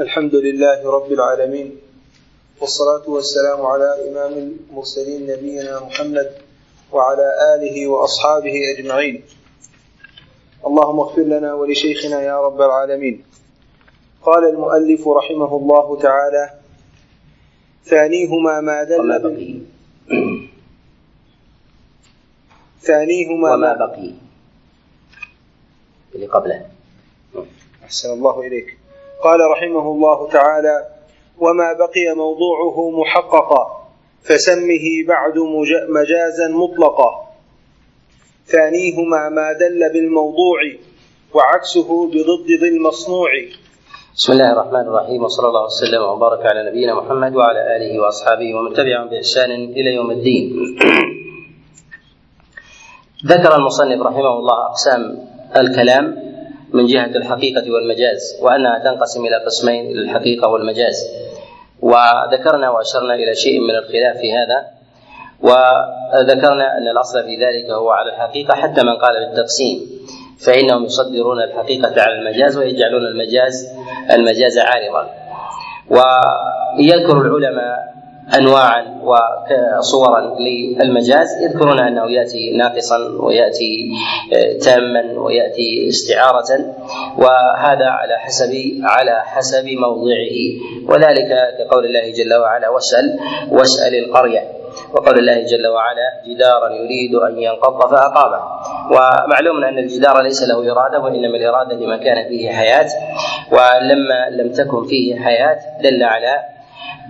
الحمد لله رب العالمين والصلاة والسلام على إمام المرسلين نبينا محمد وعلى آله وأصحابه أجمعين. اللهم اغفر لنا ولشيخنا يا رب العالمين. قال المؤلف رحمه الله تعالى ثانيهما ما دل بقي. ثانيهما وما بقي. اللي قبله. أحسن الله إليك. قال رحمه الله تعالى وما بقي موضوعه محققا فسمه بعد مج- مجازا مطلقا ثانيهما ما دل بالموضوع وعكسه بضد ذي المصنوع بسم الله الرحمن الرحيم وصلى الله وسلم وبارك على نبينا محمد وعلى آله وأصحابه ومن تبعهم بإحسان إلى يوم الدين. ذكر المصنف رحمه الله أقسام الكلام من جهة الحقيقة والمجاز وأنها تنقسم إلى قسمين إلى الحقيقة والمجاز. وذكرنا وأشرنا إلى شيء من الخلاف في هذا وذكرنا أن الأصل في ذلك هو على الحقيقة حتى من قال بالتقسيم فإنهم يصدرون الحقيقة على المجاز ويجعلون المجاز المجاز عارضا ويذكر العلماء انواعا وصورا للمجاز يذكرون أنه يأتي ناقصا ويأتي تاما ويأتي استعارة وهذا على حسب على حسب موضعه. وذلك كقول الله جل وعلا واسأل واسأل القرية. وقول الله جل وعلا جدارا يريد أن ينقض فأقامه. ومعلوم أن الجدار ليس له إرادة وإنما الإرادة لما كان فيه حياة. ولما لم تكن فيه حياة دل على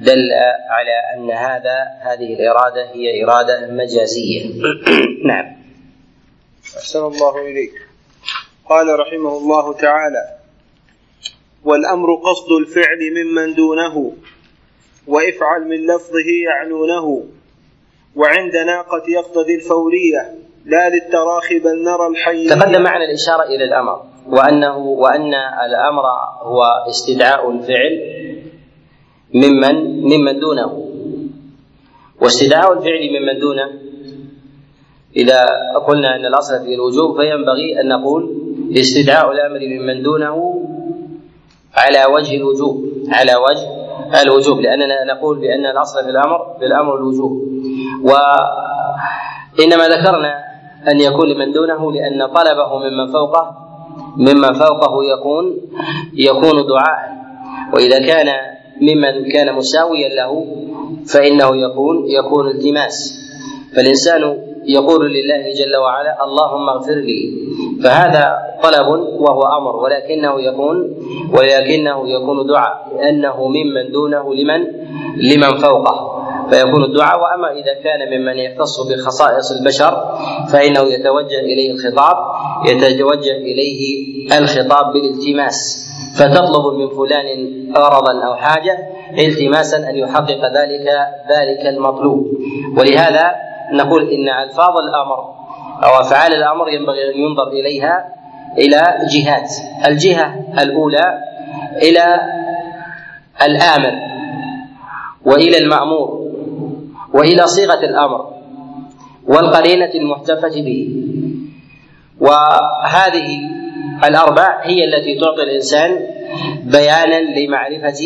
دل على أن هذا هذه الإرادة هي إرادة مجازية. نعم. أحسن الله إليك. قال رحمه الله تعالى والأمر قصد الفعل ممن دونه وافعل من لفظه يعنونه وعند ناقة يقتضي الفورية لا للتراخي بل نرى الحي. تقدم معنا الإشارة إلى الأمر وأنه وأن الأمر هو استدعاء الفعل ممن ممن دونه. واستدعاء الفعل ممن دونه. إذا قلنا أن الأصل في الوجوب فينبغي أن نقول استدعاء الأمر ممن دونه على وجه الوجوب. على وجه الوجوب لأننا نقول بأن الأصل في الامر في الأمر الوجوب. وانما ذكرنا أن يكون لمن دونه لأن طلبه ممن فوقه ممن فوقه يكون يكون دعاء. وإذا كان ممن كان مساويا له فإنه يكون يكون التماس. فالإنسان يقول لله جل وعلا اللهم اغفر لي. فهذا طلب وهو أمر ولكنه يكون ولكنه يكون دعاء لأنه ممن دونه لمن لمن فوقه. فيكون الدعاء وأما إذا كان ممن يختص بخصائص البشر فإنه يتوجه إليه الخطاب يتوجه إليه الخطاب بالالتماس. فتطلب من فلان غرضا أو حاجة التماسا أن يحقق ذلك ذلك المطلوب. ولهذا نقول إن ألفاظ الأمر أو أفعال الأمر ينبغي أن ينظر إليها إلى جهات. الجهة الأولى إلى الآمر وإلى المأمور وإلى صيغة الأمر والقرينة المحتفة به. وهذه الأربع هي التي تعطي الإنسان بيانا لمعرفه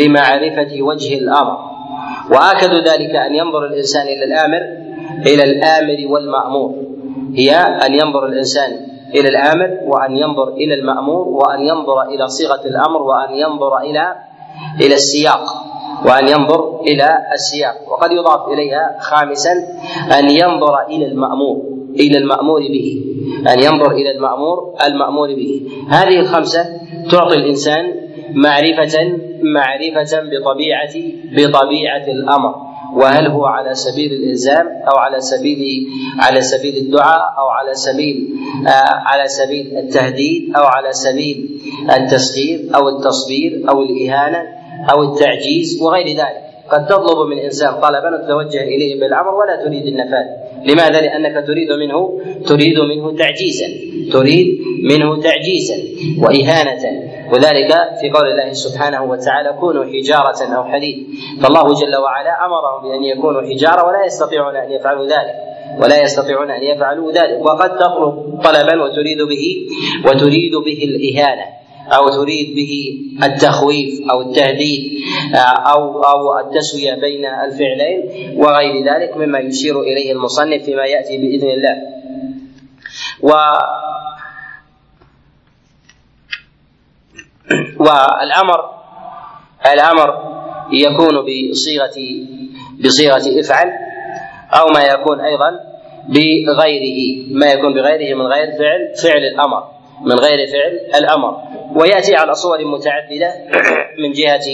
لمعرفة وجه الأمر. وآكد ذلك أن ينظر الإنسان إلى الآمر إلى الآمر والمأمور. هي أن ينظر الإنسان إلى الآمر وأن ينظر إلى المأمور وأن ينظر إلى صيغة الأمر وأن ينظر إلى إلى السياق وأن ينظر إلى السياق. وقد يضاف إليها خامسا أن ينظر إلى المأمور. إلى المأمور به أن ينظر إلى المأمور المأمور به. هذه الخمسة تعطي الإنسان معرفة معرفة بطبيعة بطبيعة الأمر. وهل هو على سبيل الإلزام أو على سبيل على سبيل الدعاء أو على سبيل آه على سبيل التهديد أو على سبيل التسخير أو التصبير أو الإهانة أو التعجيز وغير ذلك. قد تطلب من إنسان طلبا وتتوجه إليه بالأمر ولا تريد النفاذ. لماذا؟ لأنك تريد منه تريد منه تعجيزا تريد منه تعجيزا وإهانة. وذلك في قول الله سبحانه وتعالى كونوا حجارة أو حديد فالله جل وعلا أمرهم بأن يكونوا حجارة ولا يستطيعون أن يفعلوا ذلك ولا يستطيعون أن يفعلوا ذلك. وقد تطلب طلبا وتريد به وتريد به الإهانة. أو تريد به التخويف أو التهديد أو أو التسوية بين الفعلين وغير ذلك مما يشير إليه المصنف فيما يأتي بإذن الله. و والأمر الأمر يكون بصيغة بصيغة افعل أو ما يكون أيضا بغيره ما يكون بغيره من غير فعل فعل الأمر. من غير فعل الأمر. ويأتي على صور متعددة من جهة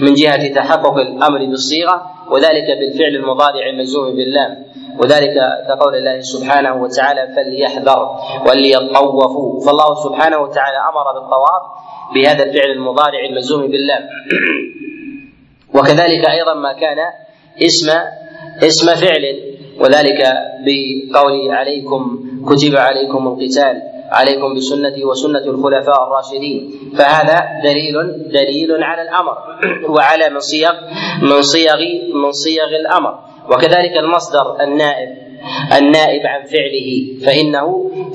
من جهة تحقق الأمر بالصيغة وذلك بالفعل المضارع المجزوم باللام. وذلك كقول الله سبحانه وتعالى فليحذر وليطوفوا فالله سبحانه وتعالى أمر بالطواف بهذا الفعل المضارع المجزوم باللام. وكذلك أيضا ما كان اسم اسم فعل وذلك بقول عليكم كتب عليكم القتال. عليكم بسنتي وسنة الخلفاء الراشدين. فهذا دليل دليل على الأمر وعلى من صيغ من صيغ من صيغ الأمر. وكذلك المصدر النائب النائب عن فعله فإنه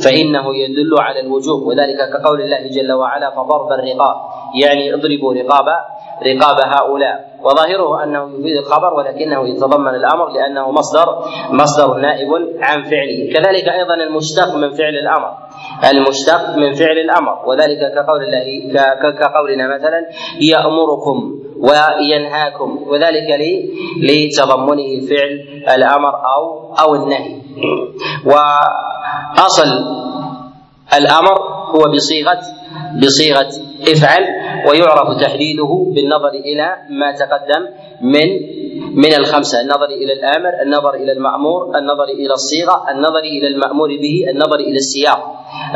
فإنه يدل على الوجوب. وذلك كقول الله جل وعلا فضرب الرقاب يعني اضربوا رقاب رقاب هؤلاء. وظاهره أنه يفيد الخبر ولكنه يتضمن الأمر لأنه مصدر مصدر نائب عن فعله. كذلك أيضا المشتق من فعل الأمر. المشتق من فعل الأمر. وذلك كقول الله كقولنا مثلا يأمركم وينهاكم. وذلك لتضمنه فعل الأمر أو أو النهي. وأصل الأمر هو بصيغه بصيغة افعل ويعرف تحديده بالنظر إلى ما تقدم من من الخمسة. النظر إلى الآمر النظر إلى المأمور النظر إلى الصيغة النظر إلى المأمور به النظر إلى السياق.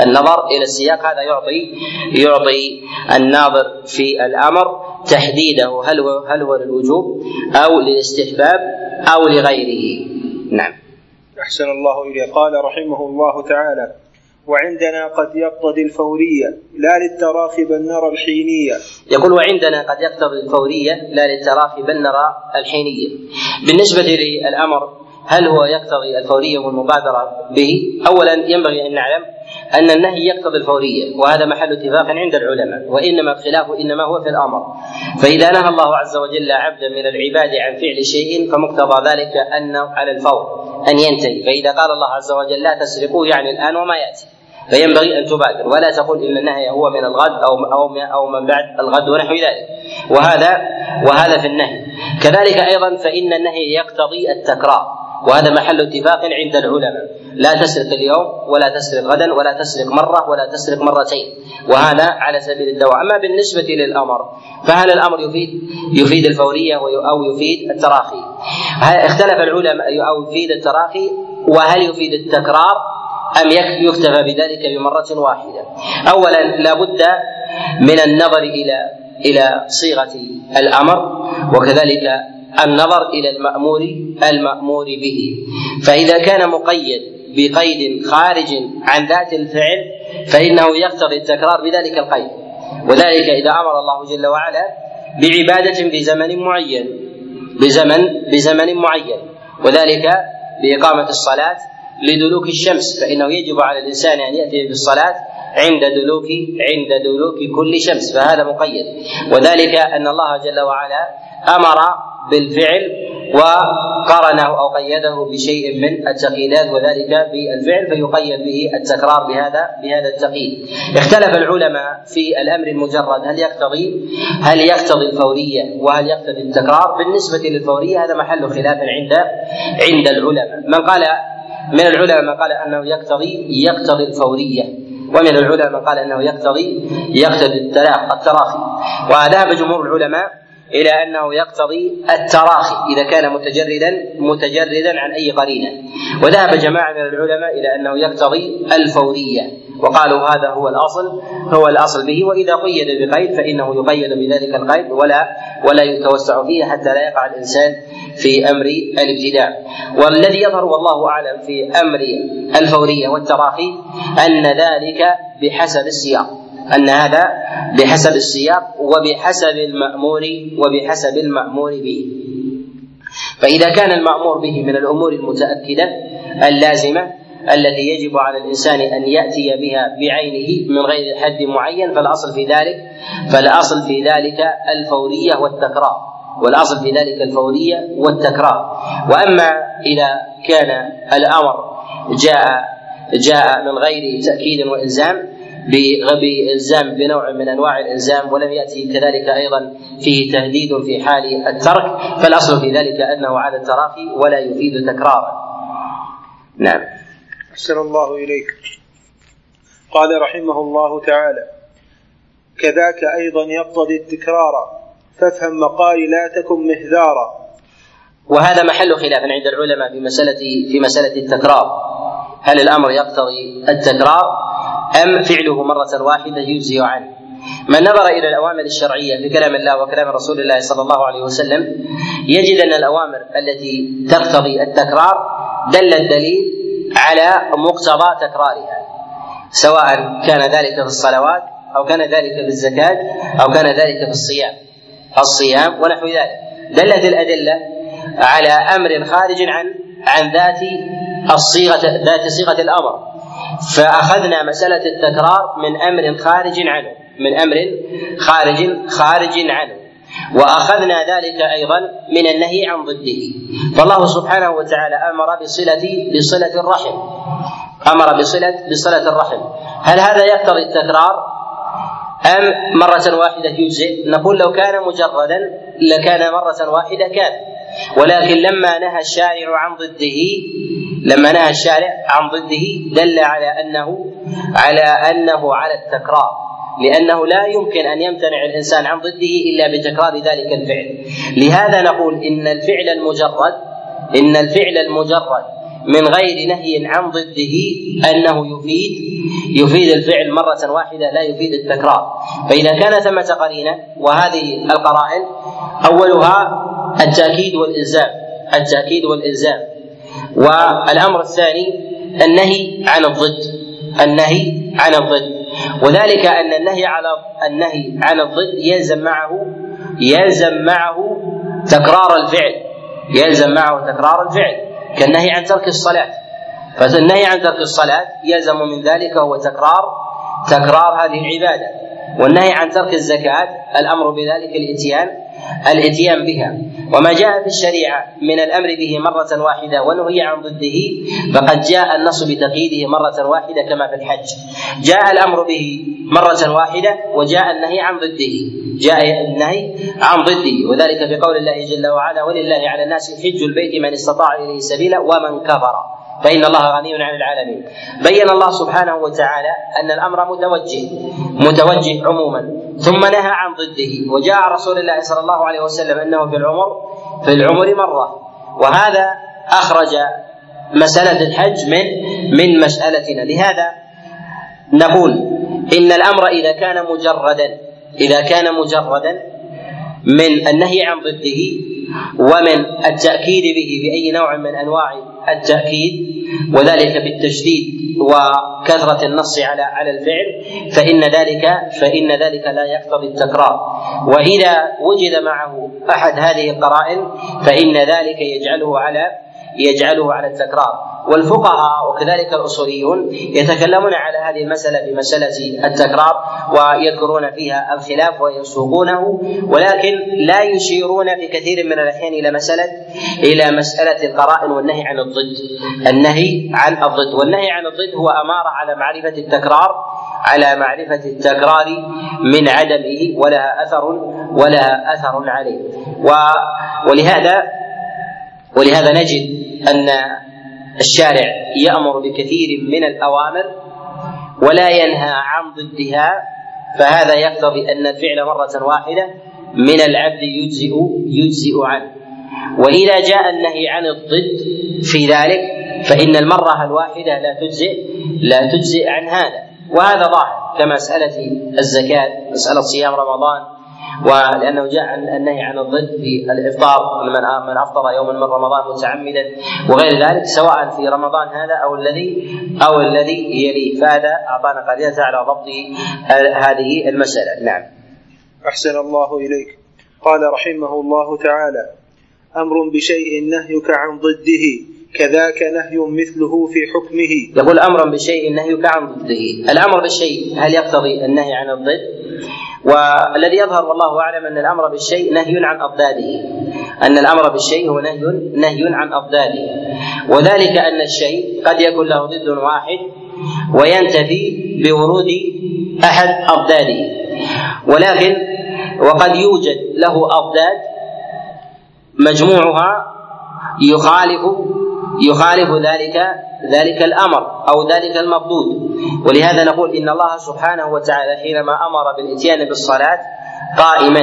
النظر إلى السياق هذا يعطي يعطي الناظر في الأمر تحديده هل هو هل هو للوجوب أو للاستحباب أو لغيره. نعم. أحسن الله إليه. قال رحمه الله تعالى وعندنا قد يقتضي الفورية لا للتراخي بل نرى الحينية يقول وعندنا قد يقتضي الفورية لا للتراخي بل نرى الحينية بالنسبة للأمر هل هو يقتضي الفورية والمبادرة به؟ أولا ينبغي أن نعلم أن النهي يقتضي الفورية وهذا محل اتفاق عند العلماء وإنما الخلاف إنما هو في الأمر. فإذا نهى الله عز وجل عبدا من العباد عن فعل شيء فمقتضى ذلك أنه على الفور أن ينتهي. فإذا قال الله عز وجل لا تسرقوا يعني الآن وما يأتي. فينبغي أن تبادر. ولا تقول إن النهي هو من الغد أو أو أو من بعد الغد ونحو ذلك. وهذا وهذا في النهي. كذلك أيضا فإن النهي يقتضي التكرار. وهذا محل اتفاق عند العلماء. لا تسرق اليوم ولا تسرق غدا ولا تسرق مرة ولا تسرق مرتين. وهذا على سبيل الدواء. أما بالنسبة للأمر فهل الأمر يفيد؟ يفيد الفورية أو يفيد التراخي. اختلف العلماء أو يفيد التراخي؟ وهل يفيد التكرار؟ أم يكتفى بذلك بمرة واحدة؟ اولا لا بد من النظر إلى إلى صيغة الأمر وكذلك النظر إلى المأمور المأمور به. فإذا كان مقيد بقيد خارج عن ذات الفعل فإنه يقتضي التكرار بذلك القيد. وذلك إذا أمر الله جل وعلا بعبادة في زمن معين بزمن بزمن معين. وذلك بإقامة الصلاة لدلوك الشمس فإنه يجب على الإنسان أن يأتي بالصلاة عند دلوك عند دلوك كل شمس فهذا مقيد وذلك أن الله جل وعلا أمر بالفعل وقرنه أو قيده بشيء من التقييدات وذلك بالفعل فيقيد به التكرار بهذا بهذا التقييد. اختلف العلماء في الأمر المجرد هل يقتضي هل يقتضي الفورية وهل يقتضي التكرار؟ بالنسبة للفورية هذا محل خلاف عند عند العلماء، من قال من العلماء من قال أنه يقتضي يقتضي الفورية ومن العلماء من قال إنه يقتضي يقتضي التراخي. وذهب جمهور العلماء إلى أنه يقتضي التراخي إذا كان متجردا متجردا عن أي قرينة. وذهب جماعة من العلماء إلى أنه يقتضي الفورية. وقالوا هذا هو الأصل هو الأصل به وإذا قيد بقيد فإنه يقيد بذلك القيد ولا ولا يتوسع فيه حتى لا يقع الإنسان في أمر الابتداع. والذي يظهر والله أعلم في أمر الفورية والتراخي أن ذلك بحسب السياق. أن هذا بحسب السياق وبحسب المأمور وبحسب المأمور به. فإذا كان المأمور به من الأمور المتأكدة اللازمة التي يجب على الإنسان أن يأتي بها بعينه من غير حد معين فالأصل في ذلك فالأصل في ذلك الفورية والتكرار. والأصل في ذلك الفورية والتكرار. وأما إذا كان الأمر جاء جاء من غير تأكيد وإلزام بالزام بنوع من أنواع الإلزام ولم يأتي كذلك أيضا فيه تهديد في حال الترك فالأصل في ذلك أنه على التراخي ولا يفيد تكرارا. نعم. أحسن الله إليك. قال رحمه الله تعالى: كذاك أيضا يقتضي التكرار فافهم مقالي لا تكن مهذارا. وهذا محل خلاف عند العلماء في مسألة في مسألة التكرار هل الأمر يقتضي التكرار أم فعله مرة واحدة يجزي عنه؟ من نظر إلى الأوامر الشرعية في كلام الله وكلام رسول الله صلى الله عليه وسلم يجد أن الأوامر التي تقتضي التكرار دل الدليل على مقتضى تكرارها سواء كان ذلك في الصلوات أو كان ذلك في الزكاة أو كان ذلك في الصيام. الصيام ونحو ذلك. دلت الأدلة على أمر خارج عن عن ذات الصيغة ذات صيغة الأمر. فأخذنا مسألة التكرار من أمر خارج عنه من أمر خارج خارج عنه. وأخذنا ذلك أيضا من النهي عن ضده. فالله سبحانه وتعالى أمر بصلة بصلة الرحم. أمر بصلة بصلة الرحم. هل هذا يقتضي التكرار؟ أم مرة واحدة يجزئ؟ نقول لو كان مجردا لكان مرة واحدة كان. ولكن لما نهى الشارع عن ضده لما نهى الشارع عن ضده دل على أنه على أنه على التكرار. لأنه لا يمكن أن يمتنع الإنسان عن ضده إلا بتكرار ذلك الفعل. لهذا نقول إن الفعل المجرد إن الفعل المجرد من غير نهي عن ضده أنه يفيد يفيد الفعل مرة واحدة لا يفيد التكرار. فإذا كان ثمة قرينة وهذه القرائن أولها التأكيد والإلزام التأكيد والإلزام. والأمر الثاني النهي عن الضد النهي عن الضد. وذلك أن النهي على النهي عن الضد يلزم معه يلزم معه تكرار الفعل يلزم معه تكرار الفعل. كالنهي عن ترك الصلاة. فالنهي عن ترك الصلاة يلزم من ذلك هو تكرار تكرار هذه العبادة. والنهي عن ترك الزكاة الأمر بذلك الإتيان الإتيان بها. وما جاء في الشريعة من الأمر به مرة واحدة والنهي عن ضده فقد جاء النص بتقييده مرة واحدة كما في الحج. جاء الأمر به مرة واحدة وجاء النهي عن ضده. جاء النهي عن ضده. وذلك في قول الله جل وعلا ولله على الناس حج البيت من استطاع إليه سبيلا ومن كفر. فإن الله غني عن العالمين. بين الله سبحانه وتعالى أن الأمر متوجه متوجه عموما. ثم نهى عن ضده. وجاء رسول الله صلى الله عليه وسلم أنه في العمر في العمر مرة. وهذا أخرج مسألة الحج من من مسألتنا. لهذا نقول إن الأمر إذا كان مجردا إذا كان مجردا من النهي عن ضده ومن التأكيد به بأي نوع من أنواع التأكيد وذلك بالتشديد وكثرة النص على على الفعل فإن ذلك فإن ذلك لا يقتضي التكرار. وإذا وجد معه أحد هذه القرائن فإن ذلك يجعله على يجعله على التكرار. والفقهاء وكذلك الأصوليون يتكلمون على هذه المسألة في مسألة التكرار ويذكرون فيها الخلاف ويسوقونه ولكن لا يشيرون في كثير من الأحيان إلى مسألة إلى مسألة القرائن والنهي عن الضد. النهي عن الضد. والنهي عن الضد هو أمارة على معرفة التكرار على معرفة التكرار من عدمه ولها أثر ولها أثر عليه. ولهذا ولهذا نجد أن الشارع يأمر بكثير من الأوامر ولا ينهى عن ضدها فهذا يقتضي أن الفعل مرة واحدة من العبد يجزئ يجزئ عنه. وإذا جاء النهي عن الضد في ذلك فإن المرة الواحدة لا تجزئ لا تجزئ عن هذا. وهذا ظاهر كمساله الزكاة مسألة صيام رمضان ولأنه جاء النهي عن الضد في الإفطار من من أفطر يوما من رمضان متعمدا وغير ذلك سواء في رمضان هذا أو الذي أو الذي يليه. فهذا أعطانا قرينه على ضبط هذه المسألة. نعم. أحسن الله إليك. قال رحمه الله تعالى أمر بشيء نهيك عن ضده. كذاك نهي مثله في حكمه. يقول أمرا بالشيء نهيك عن ضده. الأمر بالشيء هل يقتضي النهي عن الضد؟ والذي يظهر والله أعلم أن الأمر بالشيء نهي عن أضداده. أن الأمر بالشيء هو نهي نهي عن أضداده. وذلك أن الشيء قد يكون له ضد واحد وينتفي بورود أحد أضداده. ولكن وقد يوجد له أضداد مجموعها يخالف يخالف ذلك ذلك الأمر أو ذلك المردود ولهذا نقول إن الله سبحانه وتعالى حينما أمر بالإتيان بالصلاة قائما.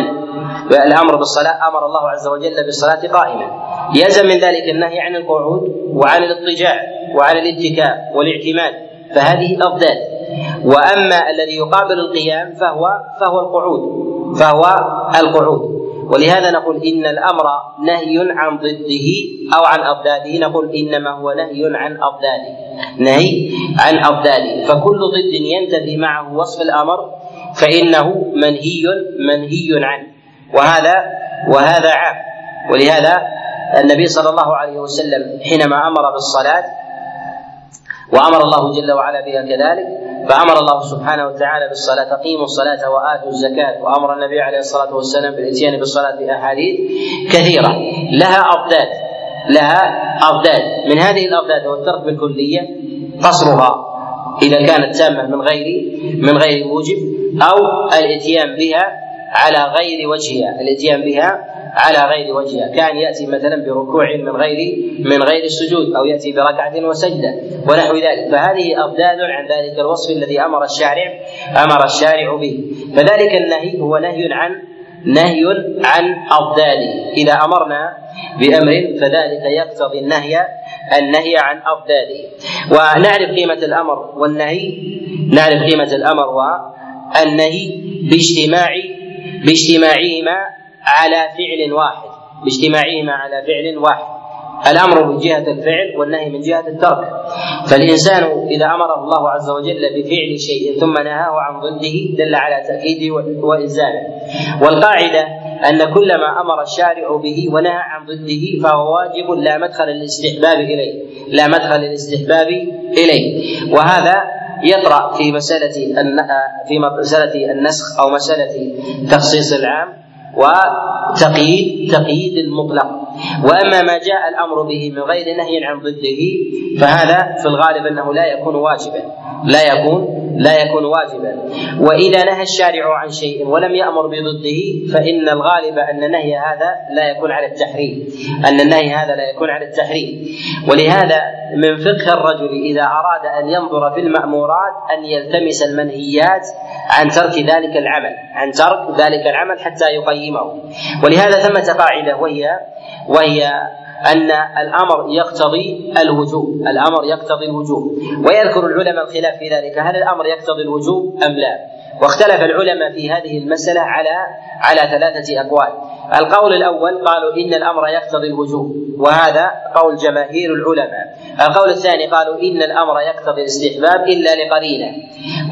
الأمر بالصلاة أمر الله عز وجل بالصلاة قائما. يلزم من ذلك النهي عن القعود وعن الاضطجاع وعن الاتكاء والاعتماد فهذه اضداد وأما الذي يقابل القيام فهو فهو القعود فهو القعود. ولهذا نقول إن الأمر نهي عن ضده أو عن أضداده. نقول إنما هو نهي عن أضداده. نهي عن أضداده. فكل ضد ينتفي معه وصف الأمر فإنه منهي منهي عنه. وهذا وهذا عام. ولهذا النبي صلى الله عليه وسلم حينما أمر بالصلاة وأمر الله جل وعلا بها كذلك فأمر الله سبحانه وتعالى بالصلاة اقيموا الصلاة وآتوا الزكاة وأمر النبي عليه الصلاة والسلام بالإتيان بالصلاة بأحاديث كثيرة. لها أضداد لها أضداد. من هذه الأضداد هو الترك بالكلية قصرها إذا كانت تامة من غير من غير موجب أو الإتيان بها على غير وجهها الإتيان بها على غير وجهها. كان يأتي مثلا بركوع من غير من غير السجود أو يأتي بركعة وسجدة ونحو ذلك. فهذه اضداد عن ذلك الوصف الذي أمر الشارع أمر الشارع به. فذلك النهي هو نهي عن نهي عن أضداده إذا أمرنا بأمر فذلك يقتضي النهي النهي عن أضداده ونعرف قيمة الأمر والنهي. نعرف قيمة الأمر والنهي باجتماع باجتماعهما على فعل واحد باجتماعهما على فعل واحد. الأمر من جهة الفعل والنهي من جهة الترك. فالإنسان إذا أمره الله عز وجل بفعل شيء ثم نهاه عن ضده دل على تأكيده والزامه والقاعدة أن كل ما أمر الشارع به ونهى عن ضده فهو واجب لا مدخل للاستحباب إليه لا مدخل للاستحباب إليه. وهذا يطرأ في مسألة في مسألة النسخ أو مسألة تخصيص العام. وتقييد تقييد المطلق. وأما ما جاء الأمر به من غير نهي عن ضده فهذا في الغالب أنه لا يكون واجبا. لا يكون لا يكون واجبا. وإذا نهى الشارع عن شيء ولم يأمر بضده فإن الغالب أن النهي هذا لا يكون على التحريم. أن النهي هذا لا يكون على التحريم. ولهذا من فقه الرجل إذا أراد أن ينظر في المأمورات أن يلتمس المنهيات عن ترك ذلك العمل عن ترك ذلك العمل حتى يقيمه. ولهذا ثمة قاعدة وهي وهي أن الأمر يقتضي الوجوب الأمر يقتضي الوجوب. ويذكر العلماء الخلاف في ذلك هل الأمر يقتضي الوجوب أم لا؟ واختلف العلماء في هذه المسألة على على ثلاثة أقوال. القول الأول قالوا إن الأمر يقتضي الوجوب وهذا قول جماهير العلماء. القول الثاني قالوا إن الأمر يقتضي الاستحباب إلا لقرينة.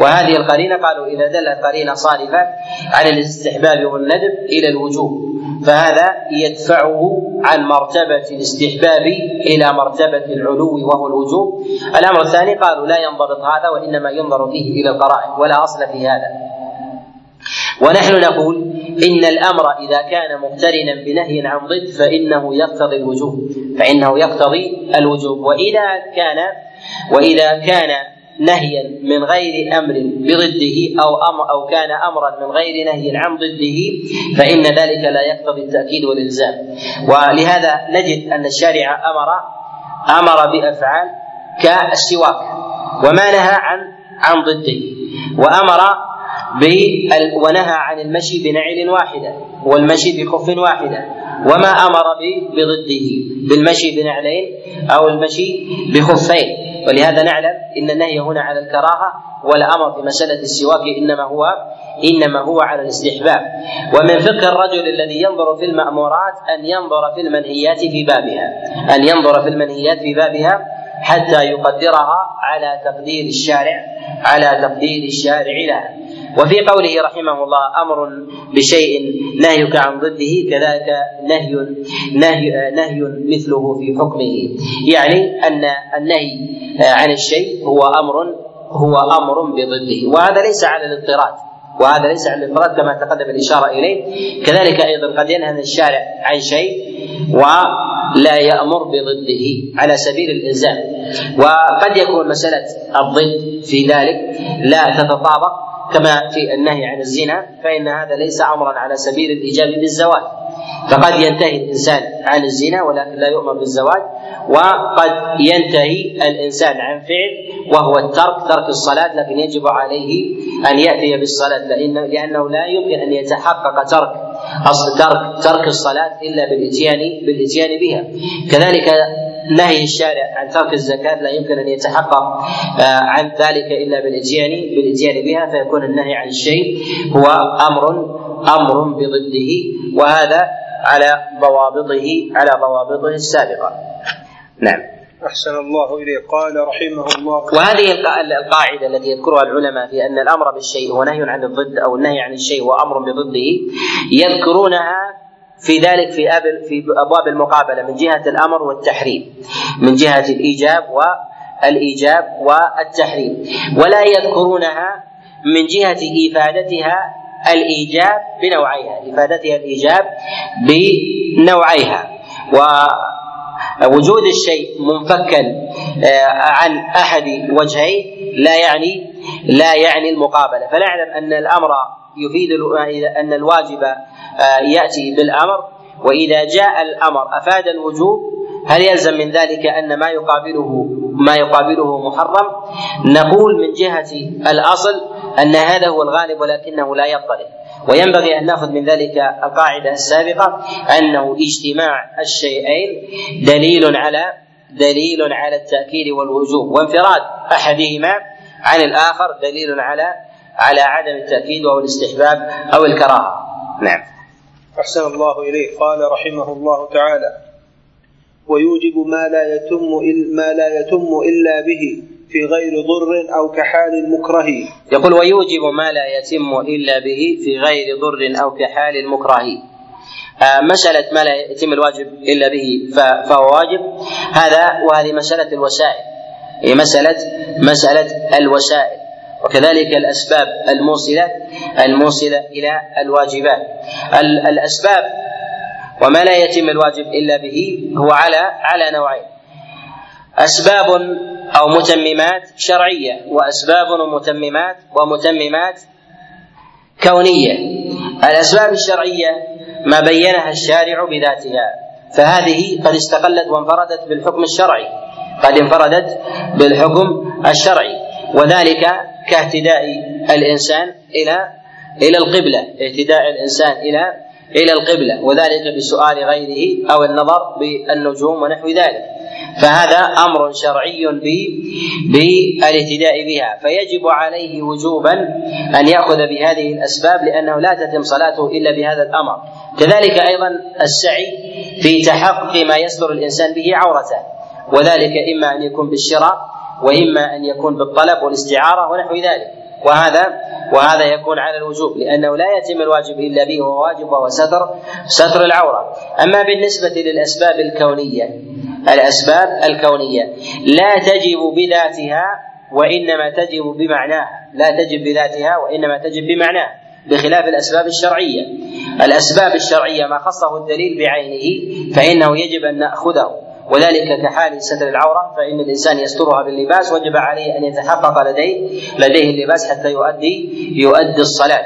وهذه القرينة قالوا إذا دلت قرينة صارفة عن الاستحباب والندب إلى الوجوب. فهذا يدفعه عن مرتبة الاستحباب إلى مرتبة العلو وهو الوجوب. الأمر الثاني قالوا لا ينضبط هذا وإنما ينظر فيه إلى القرائن ولا أصل في هذا. ونحن نقول إن الأمر إذا كان مقترنا بنهي عن ضد فإنه يقتضي الوجوب فإنه يقتضي الوجوب. وإذا كان وإذا كان نهيا من غير أمر بضده أو أمر أو كان امرا من غير نهي عن ضده فإن ذلك لا يقتضي التأكيد والإلزام. ولهذا نجد أن الشارع أمر أمر بأفعال كالسواك وما نهى عن عن ضده وأمر ونهى عن المشي بنعل واحدة والمشي بخف واحدة وما أمر بضده بالمشي بنعلين أو المشي بخفين. ولهذا نعلم إن النهي هنا على الكراهة والامر في مسألة السواك إنما هو إنما هو على الاستحباب. ومن فقه الرجل الذي ينظر في المأمورات أن ينظر في المنهيات في بابها أن ينظر في المنهيات في بابها حتى يقدرها على تقدير الشارع على تقدير الشارع لها. وفي قوله رحمه الله أمر بشيء نهيك عن ضده كذلك نهي نهي نهي مثله في حكمه. يعني أن النهي عن الشيء هو أمر هو أمر بضده. وهذا ليس على الاضطراد وهذا ليس على الاضطراد كما تقدم الإشارة إليه. كذلك أيضا قد ينهى الشارع عن شيء ولا يأمر بضده على سبيل الإلزام. وقد يكون مسألة الضد في ذلك لا تتطابق كما في النهي عن الزنا فإن هذا ليس امرا على سبيل الإيجاب بالزواج. فقد ينتهي الإنسان عن الزنا ولكن لا يؤمر بالزواج. وقد ينتهي الإنسان عن فعل وهو الترك ترك الصلاة لكن يجب عليه أن يأتي بالصلاة لأن لأنه لا يمكن أن يتحقق ترك ترك ترك الصلاة إلا بالاتيان بالإتيان بها. كذلك نهي الشارع عن ترك الزكاة لا يمكن أن يتحقق آه، عن ذلك إلا بالإتيان بالإتيان بها فيكون النهي عن الشيء هو أمر أمر بضده وهذا على ضوابطه على ضوابطه السابقة. نعم. أحسن الله إليه قال رحمه الله وهذه القاعدة التي يذكرها العلماء في أن الأمر بالشيء هو نهي عن الضد أو النهي عن الشيء هو أمر بضده يذكرونها في ذلك في في أبواب المقابلة من جهة الأمر والتحريم من جهة الإيجاب والإيجاب والتحريم. ولا يذكرونها من جهة إفادتها الإيجاب بنوعيها إفادتها الإيجاب بنوعيها. ووجود الشيء منفكا آه، عن أحد وجهين لا يعني لا يعني المقابلة. فنعلم أن الأمر يفيد أن الواجب آه، يأتي بالأمر وإذا جاء الأمر أفاد الوجوب هل يلزم من ذلك أن ما يقابله ما يقابله محرم؟ نقول من جهة الأصل أن هذا هو الغالب ولكنه لا يضطرب وينبغي أن نأخذ من ذلك القاعدة السابقة أنه اجتماع الشيئين دليل على دليل على التأكيد والوجوب. وانفراد أحدهما عن الآخر دليل على على عدم التأكيد أو الاستحباب أو الكراهة. نعم. أحسن الله إليه قال رحمه الله تعالى ويوجب ما لا يتم ما لا يتم إلا به في غير ضر أو كحال المكره. يقول ويوجب ما لا يتم إلا به في غير ضر أو كحال المكره. آه، مسألة ما لا يتم الواجب إلا به فهو واجب. هذا وهذه مسألة الوسائل. هي مسألة مسألة الوسائل. وكذلك الأسباب الموصلة الموصلة إلى الواجبات. الأسباب وما لا يتم الواجب إلا به هو على على نوعين. أسباب أو متممات شرعية وأسباب ومتممات ومتممات كونية. الأسباب الشرعية ما بينها الشارع بذاتها فهذه قد استقلت وانفردت بالحكم الشرعي قد انفردت بالحكم الشرعي وذلك كاهتداء الإنسان إلى إلى القبلة اهتداء الإنسان إلى إلى القبلة وذلك بسؤال غيره أو النظر بالنجوم ونحو ذلك. فهذا أمر شرعي بالاهتداء بها فيجب عليه وجوبا أن يأخذ بهذه الأسباب لأنه لا تتم صلاته إلا بهذا الأمر. كذلك أيضا السعي في تحقق ما يستر الإنسان به عورته وذلك إما أن يكون بالشراء وإما أن يكون بالطلب والاستعارة ونحو ذلك. وهذا وهذا يكون على الوجوب لأنه لا يتم الواجب إلا به وهو واجب وهو ستر ستر العورة. أما بالنسبة للأسباب الكونية الأسباب الكونية. لا تجب بذاتها وإنما تجب بمعناها. لا تجب بذاتها وإنما تجب بمعناها بخلاف الأسباب الشرعية. الأسباب الشرعية ما خصه الدليل بعينه فإنه يجب أن نأخذه. وذلك كحال ستر العورة فإن الإنسان يسترها باللباس وجب عليه أن يتحقق لديه لديه اللباس حتى يؤدي يؤدي الصلاة.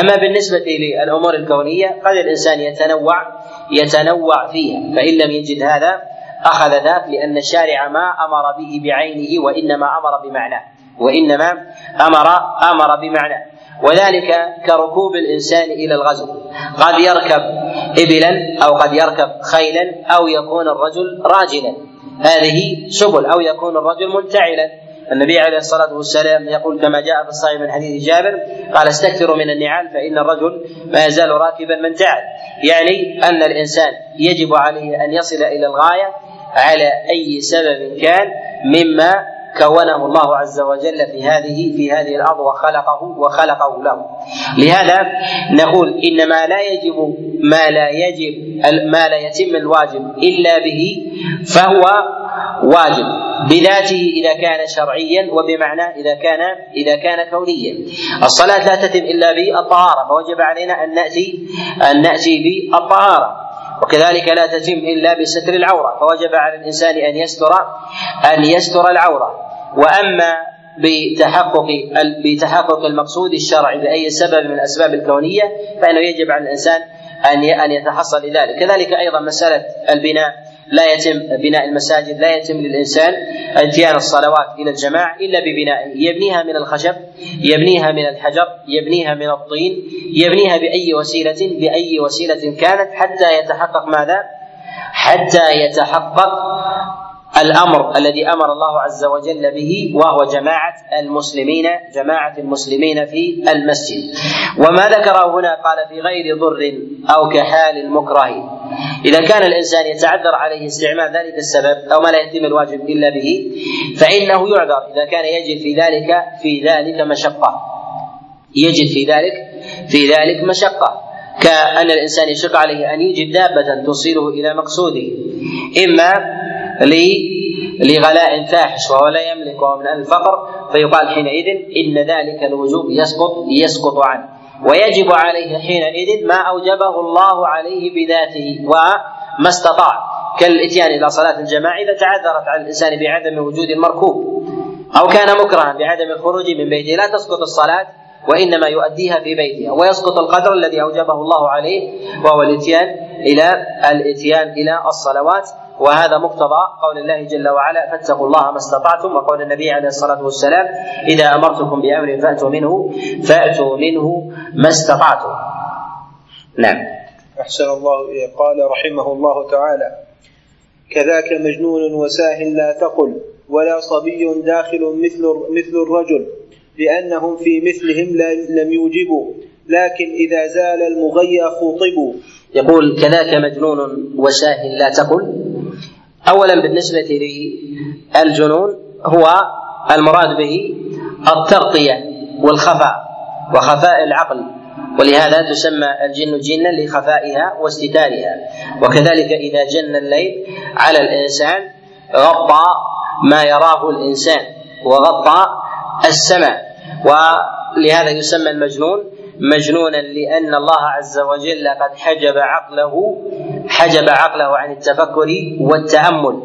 أما بالنسبة للأمور الكونية قد الإنسان يتنوع يتنوع فيها فإن لم يجد هذا أخذ ذاك لأن الشارع ما أمر به بعينه وإنما أمر بمعناه وإنما أمر أمر بمعناه. وذلك كركوب الإنسان إلى الغزو. قد يركب ابلا أو قد يركب خيلا أو يكون الرجل راجلا. هذه سبل أو يكون الرجل منتعلا. النبي عليه الصلاة والسلام يقول كما جاء في الصحيح من حديث جابر قال استكثروا من النعال فإن الرجل ما يزال راكبا من تعب يعني أن الإنسان يجب عليه أن يصل إلى الغاية على أي سبب كان مما كونه الله عز وجل في هذه في هذه الأرض وخلقه وخلقه له. لهذا نقول ان ما لا يجب ما لا يجب ما لا يتم الواجب إلا به فهو واجب بذاته إذا كان شرعيا وبمعنى إذا كان إذا كان كونيا. الصلاة لا تتم إلا بالطهاره فوجب علينا أن ناتي أن نأتي بالطهاره وكذلك لا تتم إلا بستر العورة فوجب على الإنسان أن يستر أن يستر العورة. وأما بتحقق بتحقق المقصود الشرعي بأي سبب من الأسباب الكونية فإنه يجب على الإنسان أن أن يتحصل لذلك. كذلك أيضا مسألة البناء. لا يتم بناء المساجد لا يتم للإنسان اتيان الصلوات إلى الجماعة إلا ببنائه يبنيها من الخشب يبنيها من الحجر يبنيها من الطين يبنيها بأي وسيلة بأي وسيلة كانت حتى يتحقق ماذا؟ حتى يتحقق الأمر الذي أمر الله عز وجل به وهو جماعة المسلمين جماعة المسلمين في المسجد. وما ذكره هنا قال في غير ضر أو كحال المكره. إذا كان الإنسان يتعذر عليه استعمال ذلك السبب أو ما لا يتم الواجب إلا به فإنه يعذر. إذا كان يجد في ذلك في ذلك مشقة. يجد في ذلك في ذلك مشقة. كأن الإنسان يشق عليه أن يجد دابة توصله إلى مقصوده. إما لغلاء فاحش وهو لا يملك وهو من الفقر فيقال حينئذ إن ذلك الوجوب يسقط يسقط عنه. ويجب عليه حينئذ ما أوجبه الله عليه بذاته وما استطاع. كالإتيان إلى صلاة الجماعة إذا تعذرت على الإنسان بعدم وجود المركوب أو كان مكرها بعدم الخروج من بيته. لا تسقط الصلاة وإنما يؤديها في بيتها. ويسقط القدر الذي أوجبه الله عليه وهو الإتيان إلى الإتيان إلى الصلوات. وهذا مقتضى قول الله جل وعلا فاتقوا الله ما استطعتم وقول النبي عليه الصلاة والسلام إذا أمرتكم بأمر فأتوا منه فأتوا منه ما استطعتم. نعم. أحسن الله قال رحمه الله تعالى كذاك مجنون وساه لا تقل ولا صبي داخل مثل مثل الرجل لأنهم في مثلهم لم يوجبوا لكن إذا زال المغيى خوطبوا يقول كذاك مجنون وشاه لا تقل اولا بالنسبة للجنون هو المراد به التغطية والخفاء وخفاء العقل ولهذا تسمى الجن جنا لخفائها واستتارها. وكذلك إذا جن الليل على الإنسان غطى ما يراه الإنسان وغطى السماء. ولهذا يسمى المجنون مجنونا لأن الله عز وجل قد حجب عقله حجب عقله عن التفكر والتأمل.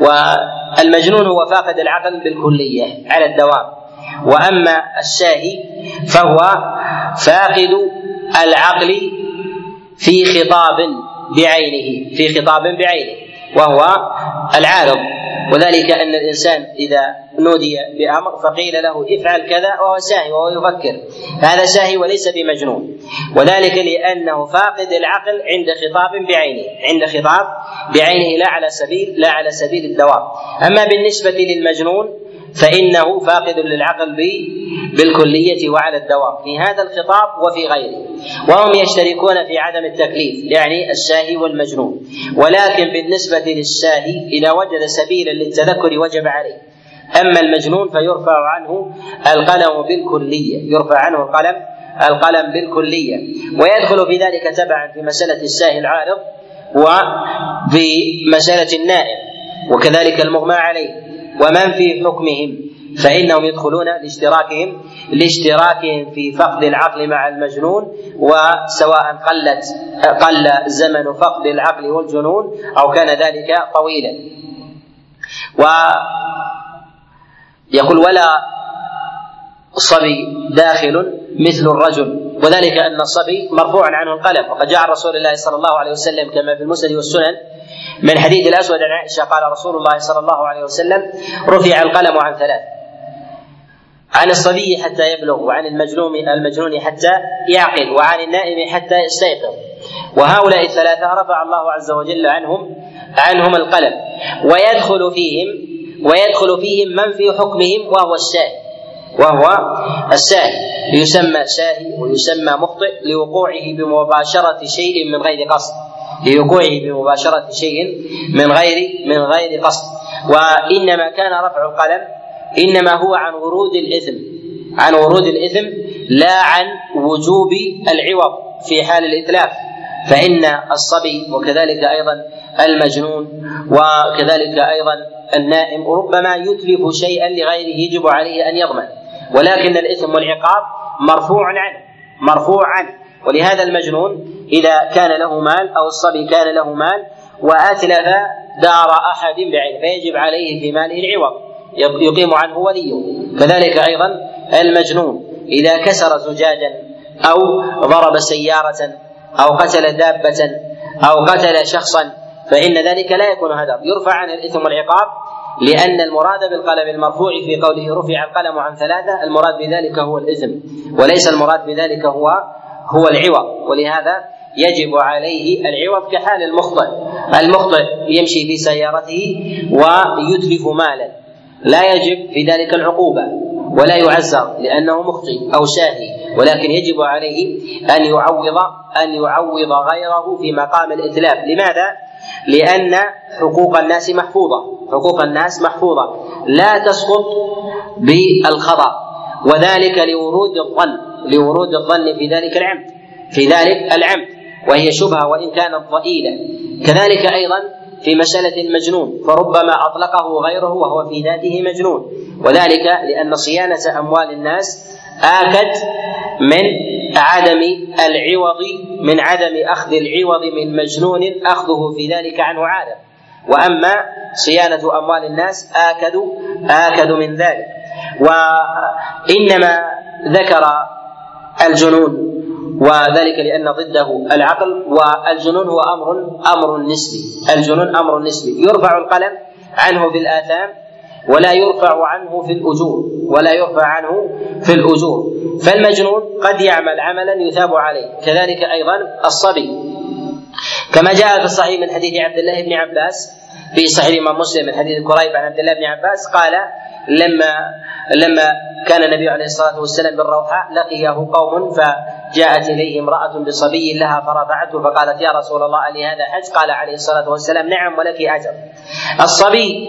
والمجنون هو فاقد العقل بالكلية على الدوام. وأما الشاهي فهو فاقد العقل في خطاب بعينه في خطاب بعينه وهو العارض وذلك أن الإنسان إذا نودي بأمر فقيل له افعل كذا وهو ساهي وهو يفكر. هذا ساهي وليس بمجنون. وذلك لأنه فاقد العقل عند خطاب بعينه عند خطاب بعينه لا على سبيل لا على سبيل الدوام. أما بالنسبة للمجنون فإنه فاقد للعقل بالكلية وعلى الدوام. في هذا الخطاب وفي غيره. وهم يشتركون في عدم التكليف يعني الشاهي والمجنون. ولكن بالنسبة للشاهي إذا وجد سبيلا للتذكر وجب عليه. أما المجنون فيرفع عنه القلم بالكلية يرفع عنه القلم القلم بالكلية. ويدخل في ذلك تبعا في مسألة الساهي العارض وفي مسألة النائم. وكذلك المغمى عليه. ومن في حكمهم فإنهم يدخلون لاشتراكهم لاشتراكهم في فقد العقل مع المجنون وسواء قلت قل زمن فقد العقل والجنون أو كان ذلك طويلا. و يقول ولا صبي داخل مثل الرجل وذلك أن الصبي مرفوع عنه القلم وقد جاء رسول الله صلى الله عليه وسلم كما في المسند والسنن من حديث الأسود عن عائشة قال رسول الله صلى الله عليه وسلم رفع القلم عن ثلاث. عن الصبي حتى يبلغ وعن المجنون المجنون حتى يعقل وعن النائم حتى يستيقظ. وهؤلاء الثلاثة رفع الله عز وجل عنهم عنهم القلم. ويدخل فيهم ويدخل فيهم من في حكمهم وهو الشاهد وهو الساهي. يسمى ساهي ويسمى مخطئ لوقوعه بمباشرة شيء من غير قصد. لوقوعه بمباشرة شيء من غير من غير قصد. وإنما كان رفع القلم إنما هو عن ورود الإثم. عن ورود الإثم لا عن وجوب العوض في حال الإتلاف. فإن الصبي وكذلك أيضا المجنون وكذلك أيضا النائم ربما يتلف شيئا لغيره يجب عليه أن يضمن. ولكن الإثم والعقاب مرفوع عنه مرفوع عنه. ولهذا المجنون إذا كان له مال أو الصبي كان له مال وأتلف دار أحد بعينه فيجب عليه في ماله العوض يقيم عنه وليه. كذلك أيضا المجنون إذا كسر زجاجا أو ضرب سيارة أو قتل دابة أو قتل شخصا فإن ذلك لا يكون هدر. يرفع عن الإثم والعقاب لأن المراد بالقلم المرفوع في قوله رفع القلم عن ثلاثة المراد بذلك هو الإثم وليس المراد بذلك هو هو العوض ولهذا يجب عليه العوض كحال المخطئ. المخطئ يمشي في سيارته ويتلف مالا. لا يجب في ذلك العقوبة ولا يعزر لأنه مخطئ أو شاهي. ولكن يجب عليه أن يعوض أن يعوض غيره في مقام الإتلاف. لماذا؟ لأن حقوق الناس محفوظة. حقوق الناس محفوظة. لا تسقط بالخطأ. وذلك لورود الظن. لورود الظن في ذلك العمد في ذلك العمد وهي شبهة وإن كانت ضئيلة. كذلك أيضا في مسألة المجنون فربما أطلقه غيره وهو في ذاته مجنون. وذلك لأن صيانة أموال الناس آكد من عدم العوض من عدم أخذ العوض من مجنون أخذه في ذلك عنه عادة وأما صيانة أموال الناس آكد آكد من ذلك. وإنما ذكر الجنون وذلك لأن ضده العقل والجنون هو أمر أمر نسبي. الجنون أمر نسبي. يرفع القلم عنه في الآثام ولا يرفع عنه في الأجور ولا يرفع عنه في الأجور. فالمجنون قد يعمل عملا يثاب عليه. كذلك أيضا الصبي. كما جاء في الصحيح من حديث عبد الله بن عباس في صحيح الإمام مسلم من حديث كريب عن عبد الله بن عباس قال لما لما كان النبي عليه الصلاة والسلام بالروحاء لقيه قوم فجاءت إليه امرأة بصبي لها فرفعته فقالت يا رسول الله ألي هذا حج؟ قال عليه الصلاة والسلام نعم ولك أجر. الصبي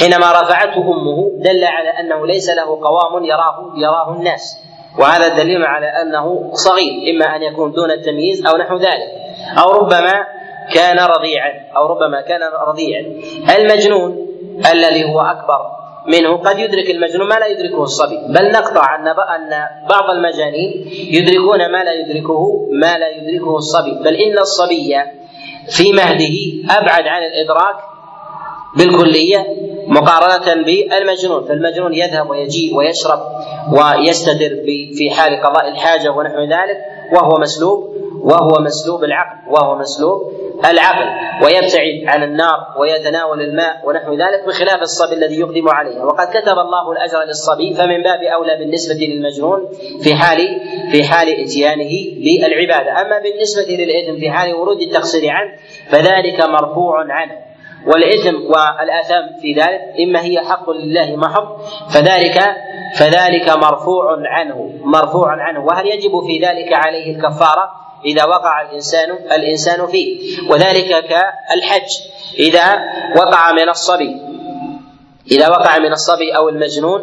حينما رفعته أمه دل على أنه ليس له قوام يراه يراه الناس وهذا دليل على أنه صغير إما أن يكون دون التمييز أو نحو ذلك أو ربما كان رضيعا أو ربما كان رضيعا المجنون الذي هو أكبر منه قد يدرك المجنون ما لا يدركه الصبي. بل نقطع أن أن بعض المجانين يدركون ما لا يدركه ما لا يدركه الصبي. بل إن الصبي في مهده أبعد عن الإدراك بالكلية مقارنة بالمجنون. فالمجنون يذهب ويجيء ويشرب ويستدر في حال قضاء الحاجة ونحو ذلك وهو مسلوب وهو مسلوب العقل وهو مسلوب العقل ويبتعد عن النار ويتناول الماء ونحو ذلك بخلاف الصبي الذي يقدم عليه. وقد كتب الله الأجر للصبي فمن باب أولى بالنسبة للمجنون في حال في حال إتيانه بالعباده أما بالنسبة للإثم في حال ورود التقصير عنه فذلك مرفوع عنه. والإثم والآثام في ذلك إما هي حق لله محض فذلك فذلك مرفوع عنه مرفوع عنه. وهل يجب في ذلك عليه الكفارة؟ إذا وقع الإنسان الإنسان فيه وذلك كالحج. إذا وقع من الصبي إذا وقع من الصبي أو المجنون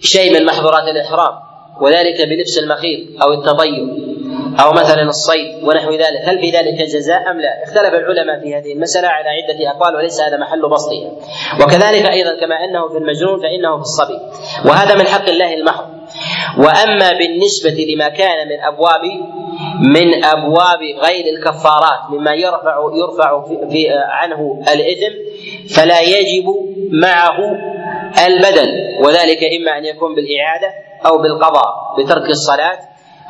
شيء من محظورات الإحرام وذلك بلبس المخيط أو التطيب أو مثلا الصيد ونحو ذلك. هل في ذلك جزاء أم لا؟ اختلف العلماء في هذه المسألة على عدة أقوال وليس هذا محل بسطها وكذلك أيضا كما أنه في المجنون فإنه في الصبي. وهذا من حق الله المحض. وأما بالنسبة لما كان من أبواب من أبواب غير الكفارات مما يرفع يرفع في, في عنه الإثم فلا يجب معه البدل. وذلك إما أن يكون بالإعادة أو بالقضاء بترك الصلاة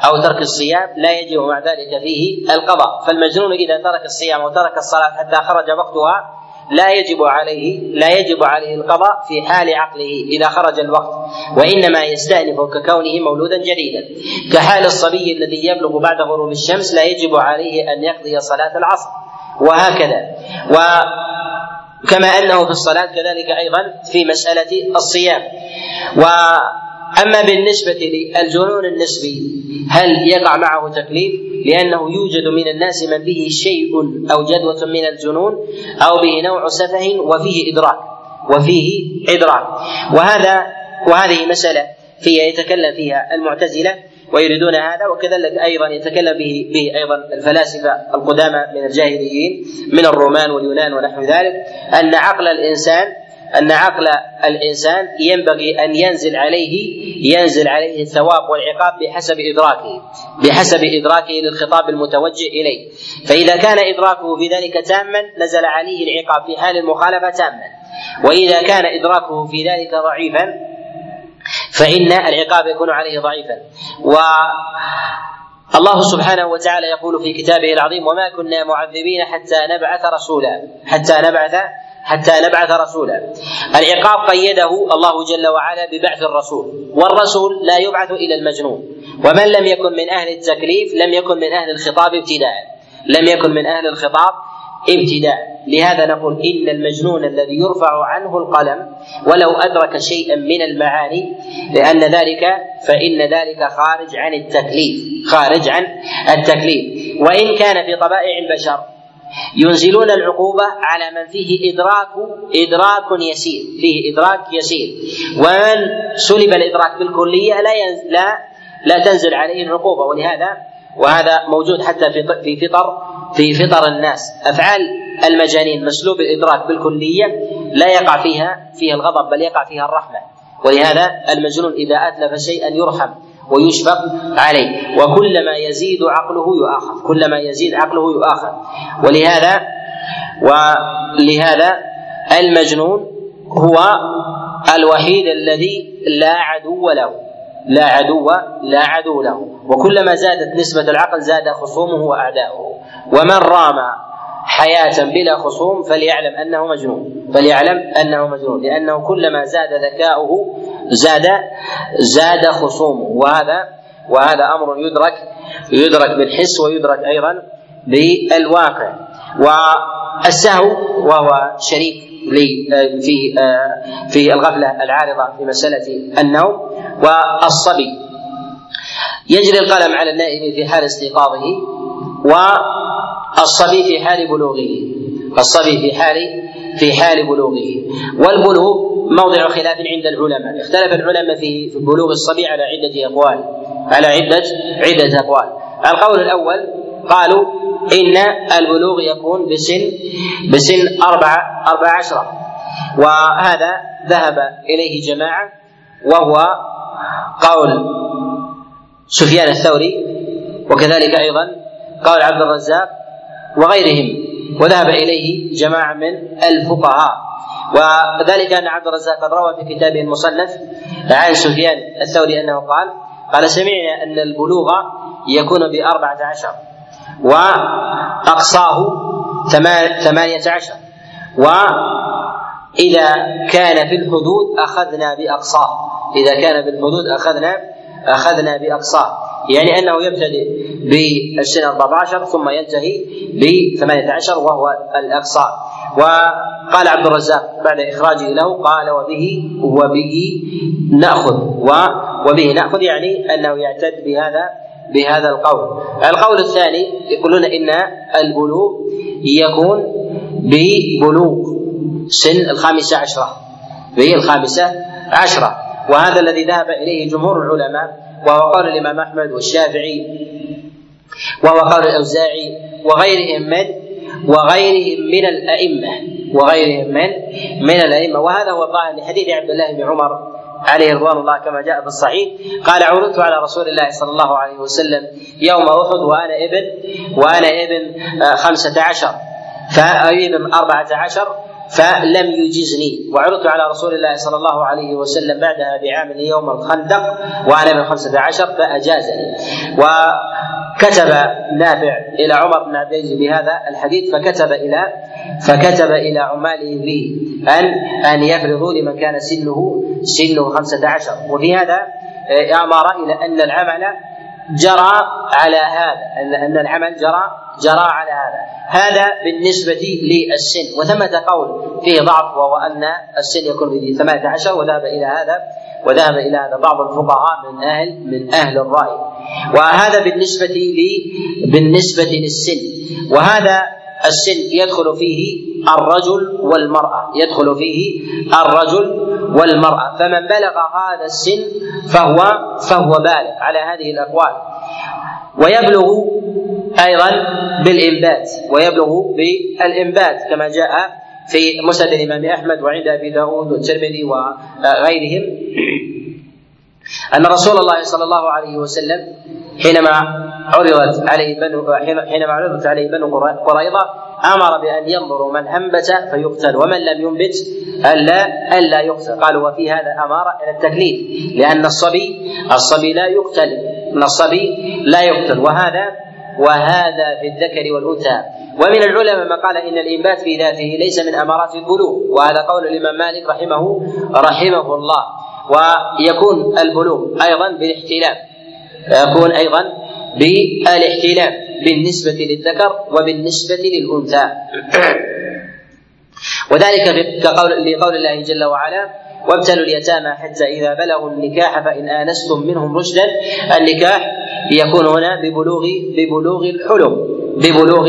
أو ترك الصيام لا يجب مع ذلك فيه القضاء. فالمجنون إذا ترك الصيام أو ترك الصلاة حتى خرج وقتها لا يجب عليه لا يجب عليه القضاء في حال عقله إذا خرج الوقت وإنما يستأنف ككونه مولودا جديدا. كحال الصبي الذي يبلغ بعد غروب الشمس لا يجب عليه أن يقضي صلاة العصر. وهكذا. و كما أنه في الصلاة كذلك أيضا في مسألة الصيام. واما بالنسبة للجنون النسبي هل يقع معه تكليف؟ لأنه يوجد من الناس من به شيء أو جدوة من الجنون أو به نوع سفه وفيه إدراك وفيه إدراك. وهذا وهذه مسألة فيها يتكلم فيها المعتزلة ويريدون هذا وكذلك أيضا يتكلم به به أيضا الفلاسفة القدامى من الجاهليين من الرومان واليونان ونحو ذلك أن عقل الإنسان أن عقل الإنسان ينبغي أن ينزل عليه ينزل عليه الثواب والعقاب بحسب إدراكه بحسب إدراكه للخطاب المتوجه إليه. فإذا كان إدراكه في ذلك تاما نزل عليه العقاب في حال المخالفة تاما. وإذا كان إدراكه في ذلك ضعيفا فإن العقاب يكون عليه ضعيفا. و الله سبحانه وتعالى يقول في كتابه العظيم وما كنا معذبين حتى نبعث رسولا. حتى نبعث حتى نبعث رسولا. العقاب قيده الله جل وعلا ببعث الرسول والرسول لا يبعث إلى المجنون. ومن لم يكن من أهل التكليف لم يكن من أهل الخطاب ابتداء. لم يكن من أهل الخطاب ابتداء. لهذا نقول إن المجنون الذي يرفع عنه القلم ولو أدرك شيئا من المعاني لأن ذلك فإن ذلك خارج عن التكليف خارج عن التكليف. وإن كان في طبائع البشر ينزلون العقوبة على من فيه إدراك إدراك يسير فيه إدراك يسير. ومن سلب الإدراك بالكلية لا لا لا تنزل عليه العقوبة. ولهذا وهذا موجود حتى في في فطر في فطر الناس. أفعال المجانين مسلوب الإدراك بالكلية لا يقع فيها فيها الغضب بل يقع فيها الرحمة. ولهذا المجنون إذا أتلف شيئا يرحم. ويشفق عليه. وكلما يزيد عقله يؤاخذ. كلما يزيد عقله يؤاخذ. ولهذا ولهذا المجنون هو الوحيد الذي لا عدو له. لا عدو لا عدو له. وكلما زادت نسبة العقل زاد خصومه وأعداؤه. ومن رام حياة بلا خصوم فليعلم أنه مجنون. فليعلم أنه مجنون. لأنه كلما زاد ذكاؤه زاد زاد خصومه. وهذا وهذا أمر يدرك يدرك بالحس ويدرك أيضا بالواقع. والسهو وهو شريك في في الغفلة العارضة في مسألة النوم والصبي. يجري القلم على النائم في حال استيقاظه والصبي في حال بلوغه. الصبي في حال في حال بلوغه. والبلوغ موضع خلاف عند العلماء. اختلف العلماء في بلوغ الصبي على عدة أقوال. على عدة عدة أقوال. القول الأول قالوا إن البلوغ يكون بسن بسن أربعة أربع عشرة. وهذا ذهب إليه جماعة وهو قول سفيان الثوري وكذلك أيضا قول عبد الرزاق وغيرهم. وذهب إليه جماعة من الفقهاء. وذلك أن عبد الرزاق قد روى في كتابه المصنف عن سفيان الثوري أنه قال قال سمعنا أن البلوغ يكون بأربعة عشر وأقصاه ثمانية عشر. وإذا كان في الحدود أخذنا بأقصاه. إذا كان في الحدود أخذنا أخذنا بأقصاه يعني أنه يبتدئ بالسنة 14 ثم ينتهي ب 18 وهو الأقصى. وقال عبد الرزاق بعد إخراجه له قال وبه وبه نأخذ وبه نأخذ يعني أنه يعتد بهذا بهذا القول. القول الثاني يقولون إن البلوغ يكون ببلوغ سن الخامسة عشرة بالخامسة عشرة. وهذا الذي ذهب إليه جمهور العلماء وهو قول الإمام أحمد والشافعي وهو قول الأوزاعي وغيرهم من وغيرهم من الأئمة وغيرهم من من الأئمة. وهذا هو الظاهر لحديث عبد الله بن عمر عليه رضوان الله كما جاء في الصحيح. قال عرضت على رسول الله صلى الله عليه وسلم يوم أحد وأنا ابن وأنا ابن خمسة عشر فابن أربعة عشر فلم يجزني. وعرضت على رسول الله صلى الله عليه وسلم بعدها بعام يوم الخندق وأنا من خمسة عشر فأجازني. وكتب نافع إلى عمر بن عبد العزيز بهذا الحديث فكتب إلى فكتب إلى عماله به ان أن يفرضوا لمن كان سنه سنه خمسة عشر. وفي هذا أمر إلى أن العمل جرى على هذا ان العمل جرى جرى على هذا. هذا بالنسبة للسن. وثمة قول فيه ضعف وهو أن السن يكون به 18 وذهب إلى هذا وذهب إلى هذا. بعض الفقهاء من أهل من أهل الرأي. وهذا بالنسبة لي بالنسبة للسن. وهذا السن يدخل فيه الرجل والمرأة يدخل فيه الرجل والمرأة. فمن بلغ هذا السن فهو فهو بالغ على هذه الأقوال. ويبلغ أيضا بالإنبات ويبلغ بالإنبات كما جاء في مسند الإمام أحمد وعند أبي داود والترمذي وغيرهم. أن رسول الله صلى الله عليه وسلم حينما عرضت عليه بنو حينما عرضت عليه بنو قريظة أمر بأن ينظروا من أنبت فيقتل ومن لم ينبت ألا ألا يقتل. قالوا وفي هذا أمارة إلى التكليف لأن الصبي الصبي لا يقتل أن الصبي لا يقتل. وهذا وهذا في الذكر والأنثى. ومن العلماء من قال إن الإنبات في ذاته ليس من أمارات البلوغ وهذا قول الإمام مالك رحمه رحمه الله. ويكون البلوغ أيضا بالاحتلام يكون أيضا بالاحتلام بالنسبة للذكر وبالنسبة للأنثى. وذلك كقول لقول الله جل وعلا وابتلوا اليتامى حتى إذا بلغوا النكاح فإن آنستم منهم رشدا. النكاح يكون هنا ببلوغ ببلوغ الحلم ببلوغ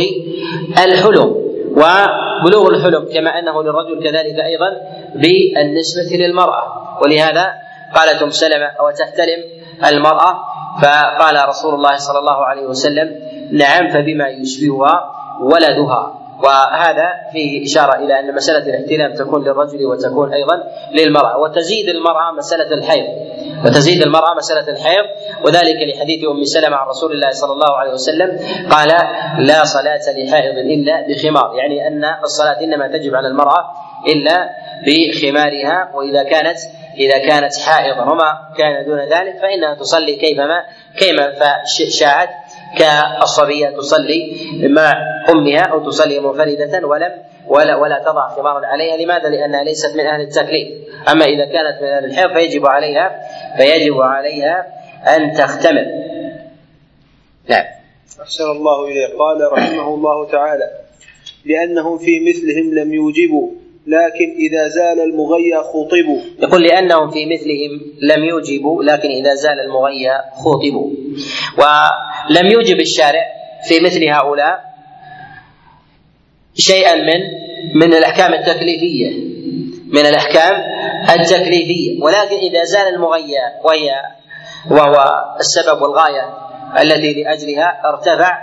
الحلم. وبلوغ الحلم كما أنه للرجل كذلك أيضا بالنسبة للمرأة. ولهذا قالت أم سلمة أو تحتلم المرأة؟ فقال رسول الله صلى الله عليه وسلم نعم فبما يشبهها ولدها. وهذا فيه إشارة إلى أن مسألة الاحتلام تكون للرجل وتكون أيضا للمرأة. وتزيد المرأة مسألة الحيض. وتزيد المرأة مسألة الحيض. وذلك لحديث أم سلمة عن رسول الله صلى الله عليه وسلم قال لا صلاة لحائض إلا بخمار. يعني أن الصلاة إنما تجب على المرأة إلا بخمارها وإذا كانت إذا كانت حائضا وما كان دون ذلك فإنها تصلي كيفما كيما شاءت كالصبية تصلي مع أمها أو تصلي منفردة ولم ولا ولا تضع خمارا عليها. لماذا؟ لأنها ليست من أهل التكليف. أما إذا كانت من أهل الحيض فيجب عليها فيجب عليها أن تختمر. نعم. أحسن الله إليه قال رحمه الله تعالى لأنهم في مثلهم لم يوجبوا لكن إذا زال المغيى خوطبوا يقول لأنهم في مثلهم لم يوجبوا لكن إذا زال المغيى خوطبوا ولم يوجب الشارع في مثل هؤلاء شيئا من من الأحكام التكليفية من الأحكام التكليفية. ولكن إذا زال المغيى وهي وهو السبب والغاية التي لأجلها ارتفع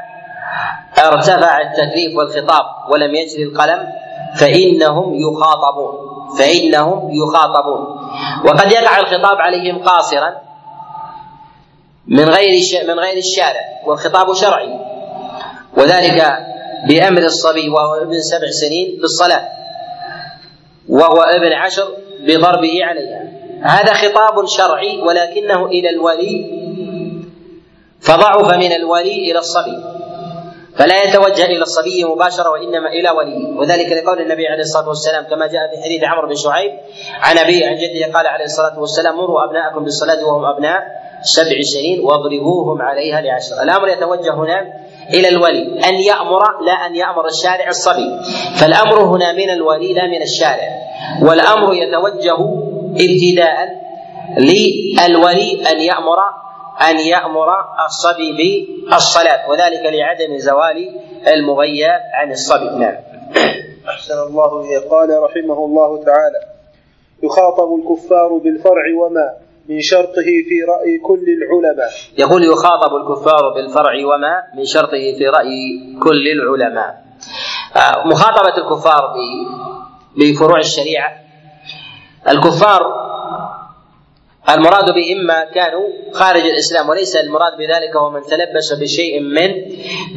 ارتفع التكليف والخطاب ولم يجري القلم فإنهم يخاطبون. فإنهم يخاطبون. وقد يقع الخطاب عليهم قاصرا من غير من غير الشارع والخطاب شرعي. وذلك بأمر الصبي وهو ابن سبع سنين بالصلاة وهو ابن عشر بضربه عليها. هذا خطاب شرعي ولكنه إلى الولي فضعف من الولي إلى الصبي. فلا يتوجه إلى الصبي مباشرة وإنما إلى وليه وذلك لقول النبي عليه الصلاة والسلام كما جاء في حديث عمرو بن شعيب عن ابيه عن جده قال عليه الصلاة والسلام مروا أبناءكم بالصلاة وهم أبناء سبع سنين واضربوهم عليها لعشر. الأمر يتوجه هنا إلى الولي أن يأمر لا أن يأمر الشارع الصبي. فالأمر هنا من الولي لا من الشارع. والأمر يتوجه ابتداء للولي أن يأمر أن يأمر الصبي بالصلاة وذلك لعدم زوال المغيى عن الصبي. نعم. أحسن الله إليه. قال رحمه الله تعالى يخاطب الكفار بالفرع وما من شرطه في رأي كل العلماء. يقول يخاطب الكفار بالفرع وما من شرطه في رأي كل العلماء. آه، مخاطبة الكفار بفروع الشريعة. الكفار المراد به إما كانوا خارج الإسلام وليس المراد بذلك هو من تلبس بشيء من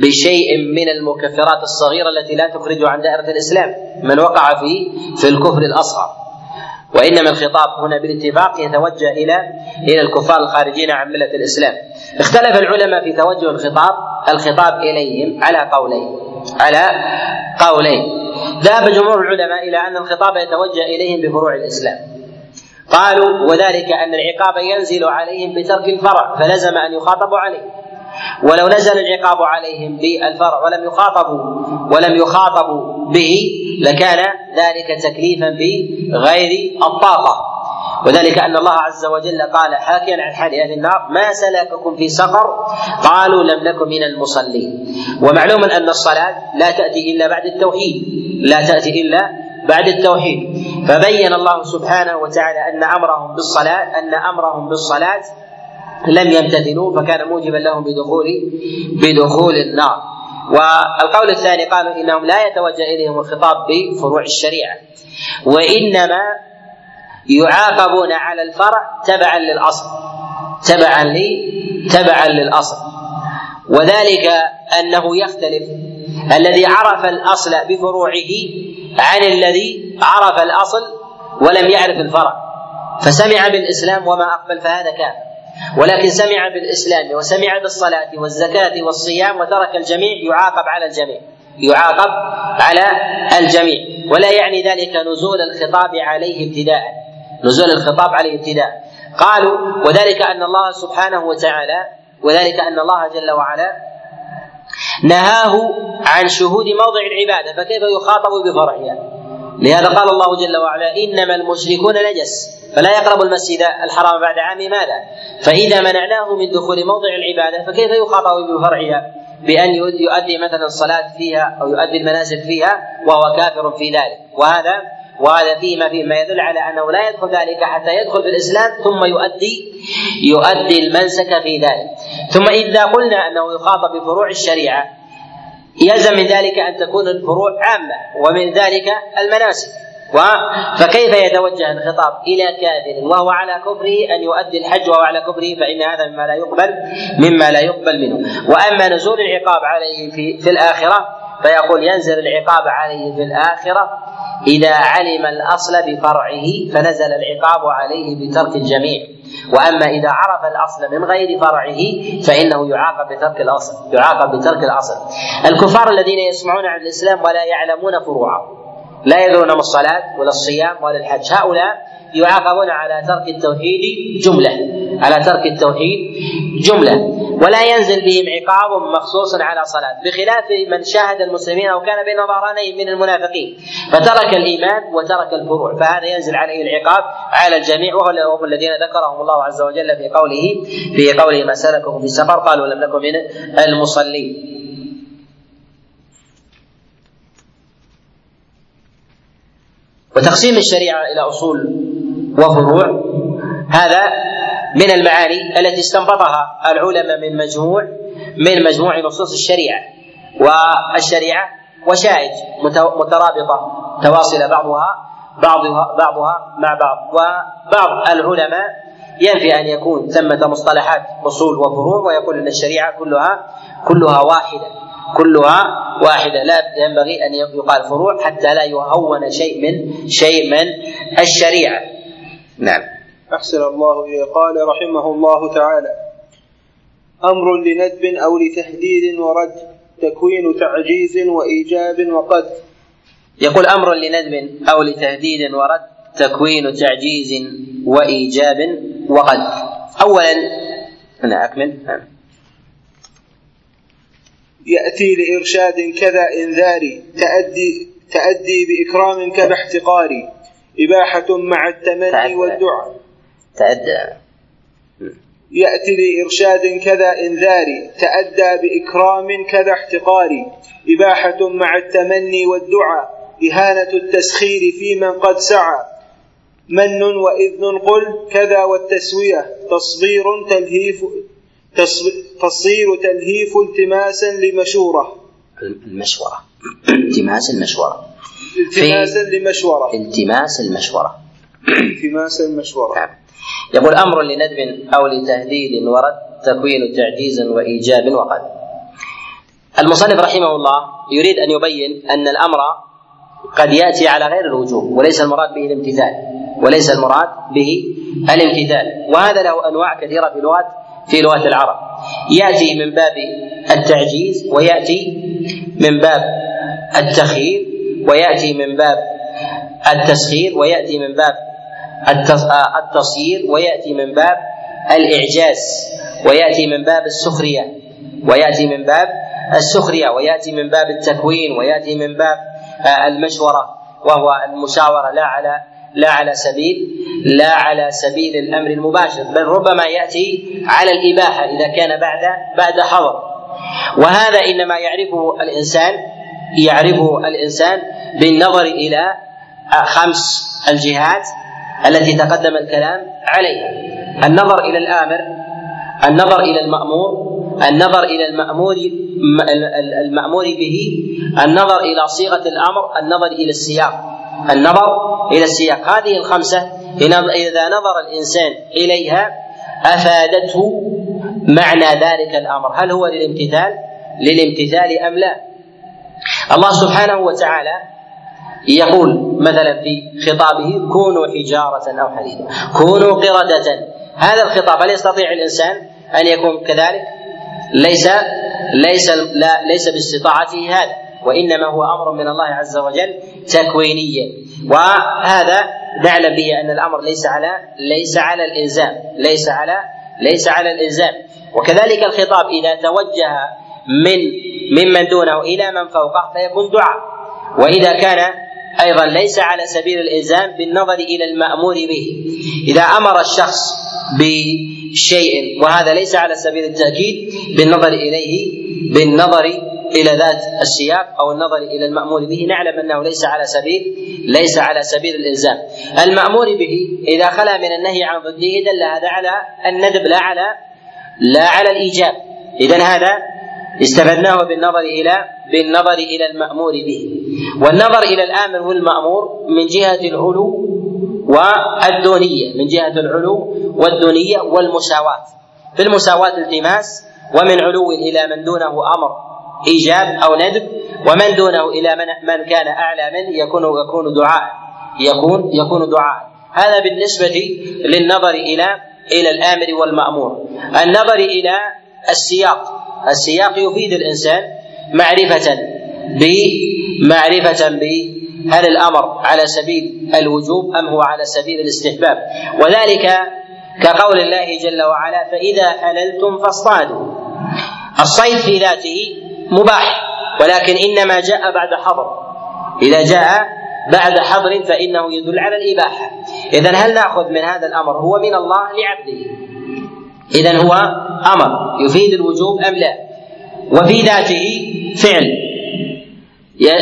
بشيء من المكفرات الصغيرة التي لا تخرجه عن دائرة الإسلام من وقع في في الكفر الأصغر. وإنما الخطاب هنا بالاتفاق يتوجه إلى إلى الكفار الخارجين عن ملة الإسلام. اختلف العلماء في توجه الخطاب الخطاب إليهم على قولين على قولين. ذهب جمهور العلماء إلى أن الخطاب يتوجه إليهم بفروع الإسلام. قالوا وذلك أن العقاب ينزل عليهم بترك الفرع فلزم أن يخاطبوا عليه. ولو نزل العقاب عليهم بالفرع ولم يخاطبوا ولم يخاطبوا به لكان ذلك تكليفا بغير الطاقة. وذلك أن الله عز وجل قال حاكيا عن حال أهل النار ما سلككم في سقر؟ قالوا لم نكن من المصلين. ومعلوم أن الصلاة لا تأتي إلا بعد التوحيد لا تأتي إلا بعد التوحيد. فبين الله سبحانه وتعالى أن أمرهم بالصلاة أن أمرهم بالصلاة لم يمتثلوا فكان موجبا لهم بدخول بدخول النار. والقول الثاني قالوا إنهم لا يتوجه إليهم الخطاب بفروع الشريعة. وإنما يعاقبون على الفرع تبعا للأصل. تبعا لي تبعا للأصل. وذلك أنه يختلف. الذي عرف الأصل بفروعه عن الذي عرف الأصل ولم يعرف الفرع. فسمع بالإسلام وما أقبل فهذا كافر. ولكن سمع بالإسلام وسمع بالصلاة والزكاة والصيام وترك الجميع يعاقب على الجميع. يعاقب على الجميع. ولا يعني ذلك نزول الخطاب عليه ابتداء. نزول الخطاب عليه ابتداء. قالوا وذلك أن الله سبحانه وتعالى وذلك أن الله جل وعلا نهاه عن شهود موضع العبادة فكيف يخاطب بفرعها لهذا قال الله جل وعلا إنما المشركون نجس فلا يقرب المسجد الحرام بعد عام ماذا؟ فإذا منعناه من دخول موضع العبادة فكيف يخاطب بفرعها؟ بأن يؤدي مثلا الصلاه فيها أو يؤدي المناسك فيها وهو كافر في ذلك وهذا وهذا فيه ما يدل على أنه لا يدخل ذلك حتى يدخل في الإسلام ثم يؤدي يؤدي المنسك في ذلك. ثم إذا قلنا أنه يخاطب بفروع الشريعة يلزم من ذلك أن تكون الفروع عامة ومن ذلك المناسك. فكيف يتوجه الخطاب إلى كافر؟ وهو على كفره أن يؤدي الحج وهو على كفره فإن هذا مما لا يقبل مما لا يقبل منه. وأما نزول العقاب عليه في في الآخرة فيقول ينزل العقاب عليه في الآخرة إذا علم الأصل بفرعه فنزل العقاب عليه بترك الجميع. وأما إذا عرف الأصل من غير فرعه فإنه يعاقب بترك الأصل يعاقب بترك الأصل. الكفار الذين يسمعون عن الإسلام ولا يعلمون فروعه. لا يدرون ما الصلاة ولا الصيام ولا الحج. هؤلاء يعاقبون على ترك التوحيد جملة. على ترك التوحيد جملة. ولا ينزل بهم عقاب مخصوص على صلاة. بخلاف من شاهد المسلمين أو كان بين ظهرانين من المنافقين. فترك الإيمان وترك الفروع. فهذا ينزل عليه العقاب على الجميع. وهم الذين ذكرهم الله عز وجل في قوله في قوله ما سلكهم في سفر قالوا لم نكن من المصلين. وتقسيم الشريعة إلى أصول وفروع هذا من المعاني التي استنبطها العلماء من مجموع من مجموع نصوص الشريعة. والشريعة وشائج مترابطة تواصل بعضها بعضها بعضها مع بعض. وبعض العلماء ينفي أن يكون ثمة مصطلحات أصول وفروع ويقول إن الشريعة كلها كلها واحدة. كلها واحدة. لا ينبغي أن يقال فروع حتى لا يهون شيء من شيء من الشريعة. نعم. أحسن الله إليه. قال رحمه الله تعالى أمر لندب أو لتهديد ورد تكوين تعجيز وإيجاب وقد. يقول أمر لندب أو لتهديد ورد تكوين تعجيز وإيجاب وقد. أولا أنا أكمل. نعم. يأتي لإرشاد كذا إنذاري تأدي تأدي بإكرام كذا احتقاري. إباحة مع التمني والدعاء. تأدى يأتي لإرشاد كذا إنذاري تأدى بإكرام كذا احتقاري. إباحة مع التمني والدعاء. إهانة التسخير في من قد سعى. من وإذن قل كذا والتسوية. تصبير تلهيف تصير تلهيف التماسا لمشورة. المشورة. التماس المشورة. التماسا لمشورة. التماس المشورة. التماس المشورة. نعم. يقول أمر لندب أو لتهديد ورد تكوين تعجيز وإيجاب وقد. المصنف رحمه الله يريد أن يبين أن الأمر قد يأتي على غير الوجوب وليس المراد به الامتثال وليس المراد به الامتثال. وهذا له أنواع كثيرة في لغة في لغة العرب. يأتي من باب التعجيز ويأتي من باب التخيير ويأتي من باب التسخير ويأتي من باب التصيير ويأتي من باب الإعجاز ويأتي من باب السخرية ويأتي من باب السخرية ويأتي من باب التكوين ويأتي من باب المشورة وهو المشاورة لا على لا على سبيل لا على سبيل الأمر المباشر بل ربما يأتي على الإباحة إذا كان بعد بعد حظر. وهذا إنما يعرفه الإنسان يعرفه الإنسان بالنظر إلى خمس الجهات التي تقدم الكلام عليها. النظر إلى الآمر النظر إلى المأمور النظر إلى المأمور المأمور به النظر إلى صيغة الأمر النظر إلى السياق. النظر إلى السياق. هذه الخمسة إذا نظر الإنسان إليها أفادته معنى ذلك الأمر. هل هو للامتثال؟ للامتثال أم لا؟ الله سبحانه وتعالى يقول مثلا في خطابه كونوا حجارة أو حديدا كونوا قردة. هذا الخطاب هل يستطيع الإنسان أن يكون كذلك؟ ليس ليس لا ليس باستطاعته هذا. وإنما هو أمر من الله عز وجل تكوينيا وهذا نعلم به أن الأمر ليس على ليس على الإلزام. ليس على ليس على الإلزام. وكذلك الخطاب إذا توجه من ممن دونه إلى من فوقه فيكون دعاء. وإذا كان أيضا ليس على سبيل الإلزام بالنظر إلى المأمور به. إذا أمر الشخص بشيء وهذا ليس على سبيل التأكيد بالنظر إليه بالنظر إلى ذات السياق أو النظر إلى المأمور به. نعلم أنه ليس على سبيل ليس على سبيل الإلزام. المأمور به إذا خلا من النهي عن ضده دل هذا على الندب لا على لا على الإيجاب. اذا هذا استفدناه بالنظر إلى بالنظر إلى المأمور به. والنظر إلى الآمر والمامور من جهة العلو والدونية من جهة العلو والدونية والمساواة. في المساواه التماس ومن علو إلى من دونه أمر. إيجاب أو ندب ومن دونه إلى من من كان أعلى منه يكون يكون دعاء يكون يكون دعاء. هذا بالنسبة للنظر إلى إلى الآمر والمأمور. النظر إلى السياق. السياق يفيد الإنسان معرفة بمعرفة ب هل الأمر على سبيل الوجوب أم هو على سبيل الاستحباب. وذلك كقول الله جل وعلا فإذا حللتم فاصطادوا. الصيد في ذاته مباح. ولكن إنما جاء بعد حظر. إذا جاء بعد حظر فإنه يدل على الإباحة. اذا هل نأخذ من هذا الأمر هو من الله لعبده؟ إذا هو أمر. يفيد الوجوب أم لا؟ وفي ذاته فعل.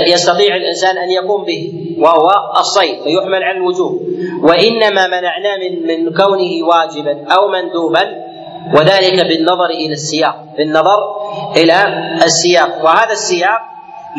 يستطيع الإنسان أن يقوم به وهو الصيد فيحمل على الوجوب. وإنما منعناه من من كونه واجبا أو مندوبا وذلك بالنظر إلى السياق بالنظر إلى السياق. وهذا السياق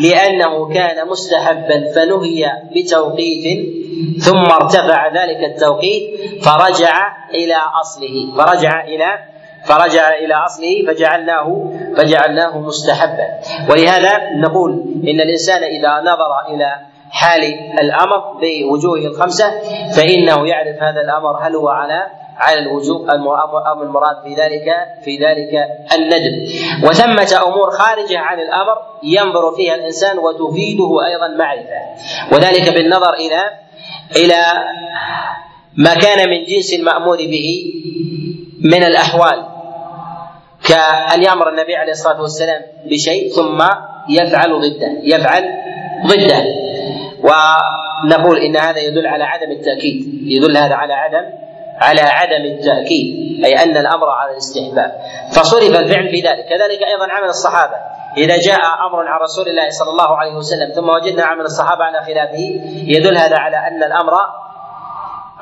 لأنه كان مستحبا فنهي بتوقيت ثم ارتفع ذلك التوقيت فرجع إلى أصله فرجع إلى فرجع إلى أصله فجعلناه فجعلناه مستحبا. ولهذا نقول إن الإنسان إذا نظر إلى حال الأمر بوجوهه الخمسة فإنه يعرف هذا الأمر هل هو على على الوجوب ام المراد في ذلك في ذلك الندب وثمة أمور خارجة عن الأمر ينظر فيها الإنسان وتفيده أيضا معرفة. وذلك بالنظر إلى إلى ما كان من جنس المأمور به من الأحوال. كأن يأمر النبي عليه الصلاة والسلام بشيء ثم يفعل ضده. يفعل ضده. ونقول إن هذا يدل على عدم التأكيد. يدل هذا على عدم على عدم التأكيد أي أن الأمر على الاستحباب. فصرف الفعل في ذلك. كذلك أيضا عمل الصحابة. إذا جاء أمر عن رسول الله صلى الله عليه وسلم ثم وجدنا عمل الصحابة على خلافه يدل هذا على أن الأمر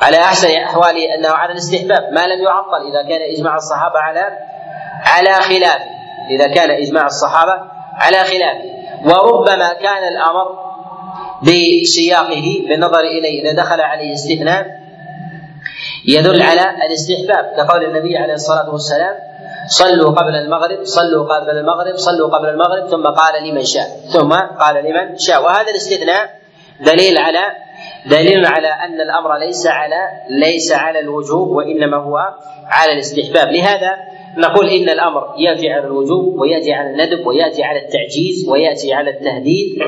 على أحسن أحواله أنه على الاستحباب ما لم يعطل. إذا كان إجماع الصحابة على على خلافه إذا كان إجماع الصحابة على خلافه وربما كان الأمر بسياقه بالنظر إليه إذا دخل عليه استثناء يدل على الاستحباب كقول النبي عليه الصلاة والسلام صلوا قبل المغرب صلوا قبل المغرب صلوا قبل المغرب ثم قال لمن شاء. ثم قال لمن شاء. وهذا الاستثناء دليل على دليل على أن الأمر ليس على ليس على الوجوب وإنما هو على الاستحباب. لهذا نقول إن الأمر يأتي على الوجوب ويأتي على الندب ويأتي على التعجيز ويأتي على التهديد.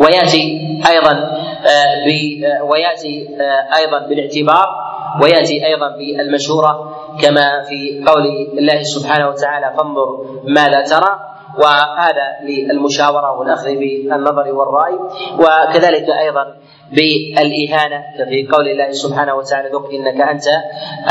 ويأتي أيضا آه، آه، ويأتي آه، أيضا بالاعتبار ويأتي أيضا بالمشوره كما في قول الله سبحانه وتعالى فانظر ماذا ترى. وهذا للمشاورة والأخذ بالنظر والرأي. وكذلك أيضا بالإهانة في قول الله سبحانه وتعالى ذق إنك أنت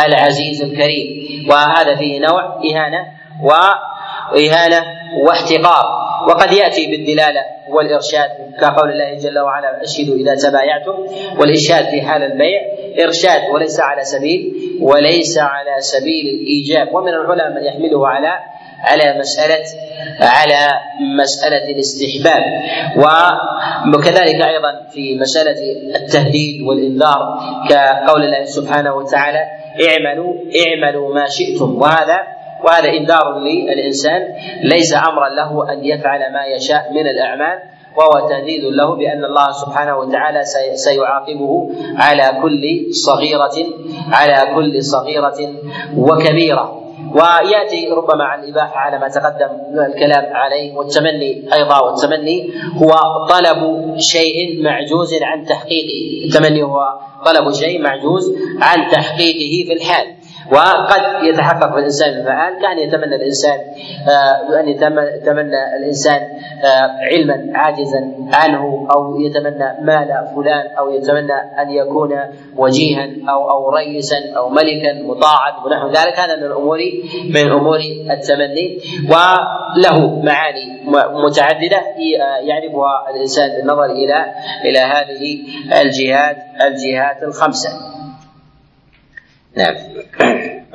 العزيز الكريم. وهذا فيه نوع إهانة وإهانة واحتقار. وقد يأتي بالدلالة والإرشاد كقول الله جل وعلا أشهدوا إذا تبايعتم والإرشاد في حال البيع. إرشاد وليس على سبيل وليس على سبيل الإيجاب. ومن العلماء من يحمله على على مسألة على مسألة الاستحباب. وكذلك أيضا في مسألة التهديد والإنذار كقول الله سبحانه وتعالى اعملوا اعملوا ما شئتم. وهذا وهذا إنذار للإنسان ليس أمرا له أن يفعل ما يشاء من الأعمال وهو تهديد له بأن الله سبحانه وتعالى سيعاقبه على كل صغيرة على كل صغيرة وكبيرة. ويأتي ربما عن الاباحه على ما تقدم الكلام عليه والتمني أيضا والتمني هو طلب شيء معجوز عن تحقيقه، التمني هو طلب شيء معجوز عن تحقيقه في الحال، وقد يتحقق في الانسان المآل كان يتمنى الإنسان آه أن يتمنى الإنسان آه علما عاجزا عنه أو يتمنى مال فلان أو يتمنى أن يكون وجيها أو أو رئيسا أو ملكا مطاعا ونحو ذلك. هذا من الأمور من أمور التمني. وله معاني متعددة يعرفها الإنسان بالنظر إلى إلى هذه الجهات الجهات الخمسة. نعم.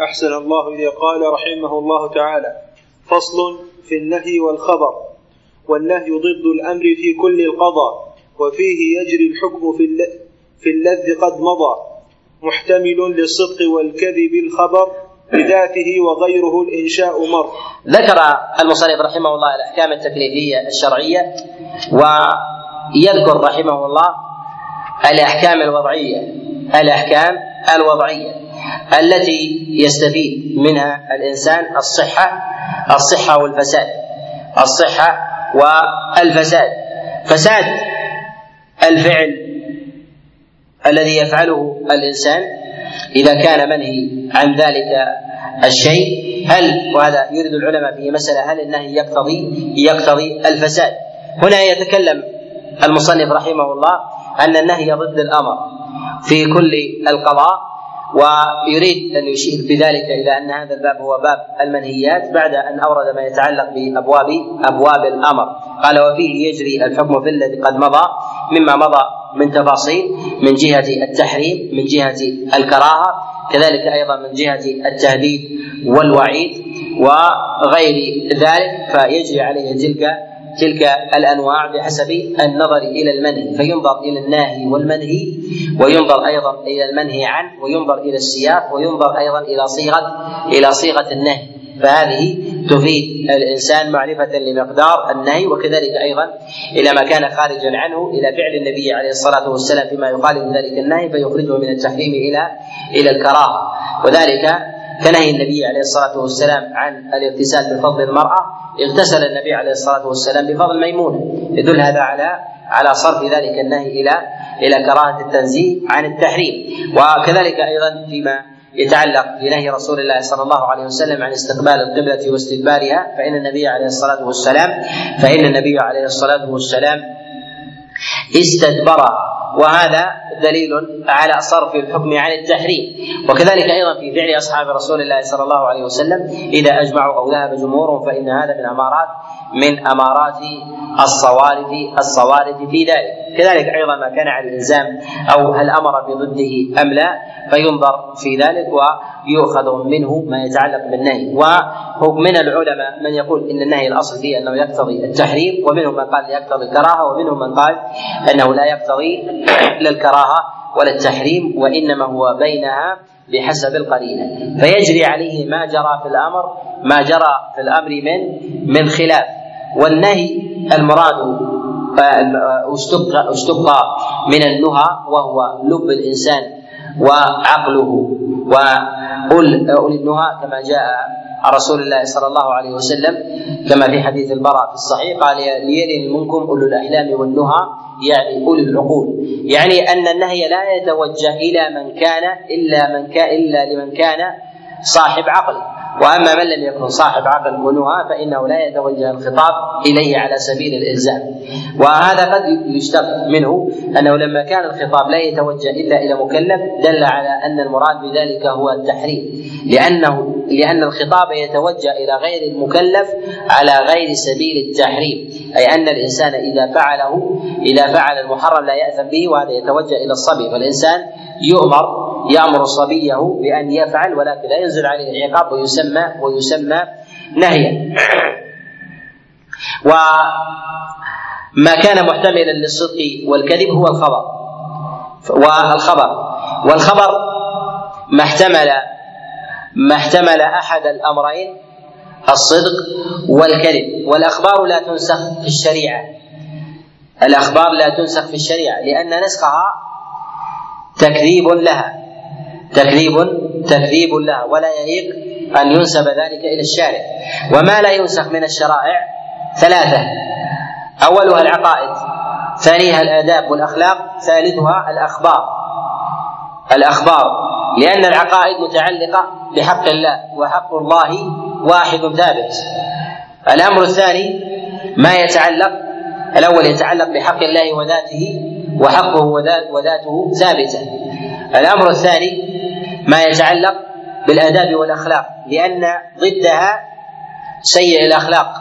أحسن الله إذا قال رحمه الله تعالى فصل في النهي والخبر. والنهي ضد الأمر في كل القضاء وفيه يجري الحكم في في اللذ قد مضى. محتمل للصدق والكذب الخبر بذاته وغيره الإنشاء مر. ذكر المصنف رحمه الله الأحكام التكليفية الشرعية ويذكر رحمه الله الأحكام الوضعية الأحكام الوضعية. التي يستفيد منها الإنسان الصحة الصحة والفساد الصحة والفساد. فساد الفعل الذي يفعله الإنسان إذا كان منهي عن ذلك الشيء. هل وهذا يريد العلماء في مسألة هل النهي يقتضي يقتضي الفساد؟ هنا يتكلم المصنف رحمه الله أن النهي ضد الأمر في كل القضاء. ويريد أن يشير بذلك إلى أن هذا الباب هو باب المنهيات بعد أن أورد ما يتعلق بأبواب أبواب الأمر. قال وفيه يجري الحكم في الذي قد مضى مما مضى من تفاصيل من جهة التحريم من جهة الكراهة كذلك أيضا من جهة التهديد والوعيد وغير ذلك فيجري عليه تلك تلك الأنواع بحسب النظر إلى المنهي فينظر إلى الناهي والمنهي وينظر أيضا إلى المنهي عنه وينظر إلى السياق وينظر أيضا إلى صيغة إلى صيغة النهي. فهذه تفيد الإنسان معرفة لمقدار النهي وكذلك أيضا إلى ما كان خارجا عنه إلى فعل النبي عليه الصلاة والسلام فيما يخالف ذلك النهي فيخرجه من التحريم إلى إلى الكراهة. وذلك كنهي النبي عليه الصلاة والسلام عن الاغتسال بفضل المرأة اغتسل النبي عليه الصلاة والسلام بفضل ميمونة. يدل هذا على على صرف ذلك النهي إلى إلى كراهه التنزيه عن التحريم. وكذلك أيضا فيما يتعلق بنهي رسول الله صلى الله عليه وسلم عن استقبال القبلة واستدبارها فإن النبي عليه الصلاة والسلام فإن النبي عليه الصلاة والسلام استدبرها وهذا دليل على صرف الحكم عن التحريم. وكذلك أيضا في فعل أصحاب رسول الله صلى الله عليه وسلم إذا أجمعوا أو ذهب جمهورهم فإن هذا من أمارات من أمارات الصوارف الصوارف في ذلك. كذلك أيضا ما كان على الإلزام أو هل أمر بضده أم لا فينظر في ذلك ويؤخذ منه ما يتعلق بالنهي. ومن العلماء من يقول إن النهي الأصل فيه أنه يقتضي التحريم ومنهم من قال يقتضي الكراهة ومنهم من قال أنه لا يقتضي لا الكراهة ولا التحريم وإنما هو بينها بحسب القرينة. فيجري عليه ما جرى في الأمر ما جرى في الأمر من من خلاف. والنهي المراد اشتق اشتق من النهى وهو لب الإنسان وعقله. واولي النهى كما جاء عن رسول الله صلى الله عليه وسلم كما في حديث البراء في الصحيح قال ليلن منكم أولو الأحلام والنهى يعني اولي العقول. يعني أن النهي لا يتوجه إلى من كان إلا من كان إلا لمن كان صاحب عقل. وأما من لم يكن صاحب عقل ونهى فإنه لا يتوجه الخطاب إليه على سبيل الإلزام. وهذا قد يشتق منه أنه لما كان الخطاب لا يتوجه إلا إلى مكلف دل على أن المراد بذلك هو التحريم. لأنه لأن الخطاب يتوجه إلى غير المكلف على غير سبيل التحريم. أي أن الإنسان إذا فعله إذا فعل المحرم لا يأثم به وهذا يتوجه إلى الصبي. فالإنسان يؤمر يأمر صبيه بأن يفعل ولكن لا ينزل عليه العقاب ويسمى ويسمى نهيا. وما كان محتملا للصدق والكذب هو الخبر. والخبر والخبر ما احتمل ما احتمل أحد الأمرين الصدق والكذب. والأخبار لا تنسخ في الشريعة. الأخبار لا تنسخ في الشريعة لأن نسخها تكذيب لها. تكذيب تكذيب لها. ولا يليق أن ينسب ذلك إلى الشارع. وما لا ينسخ من الشرائع؟ ثلاثة. أولها العقائد ثانيها الآداب والأخلاق ثالثها الأخبار. الأخبار. لأن العقائد متعلقة بحق الله وحق الله واحد ثابت. الأمر الثاني ما يتعلق الأول يتعلق بحق الله وذاته وحقه وذاته ثابتة. الأمر الثاني ما يتعلق بالآداب والأخلاق لأن ضدها سيء الأخلاق.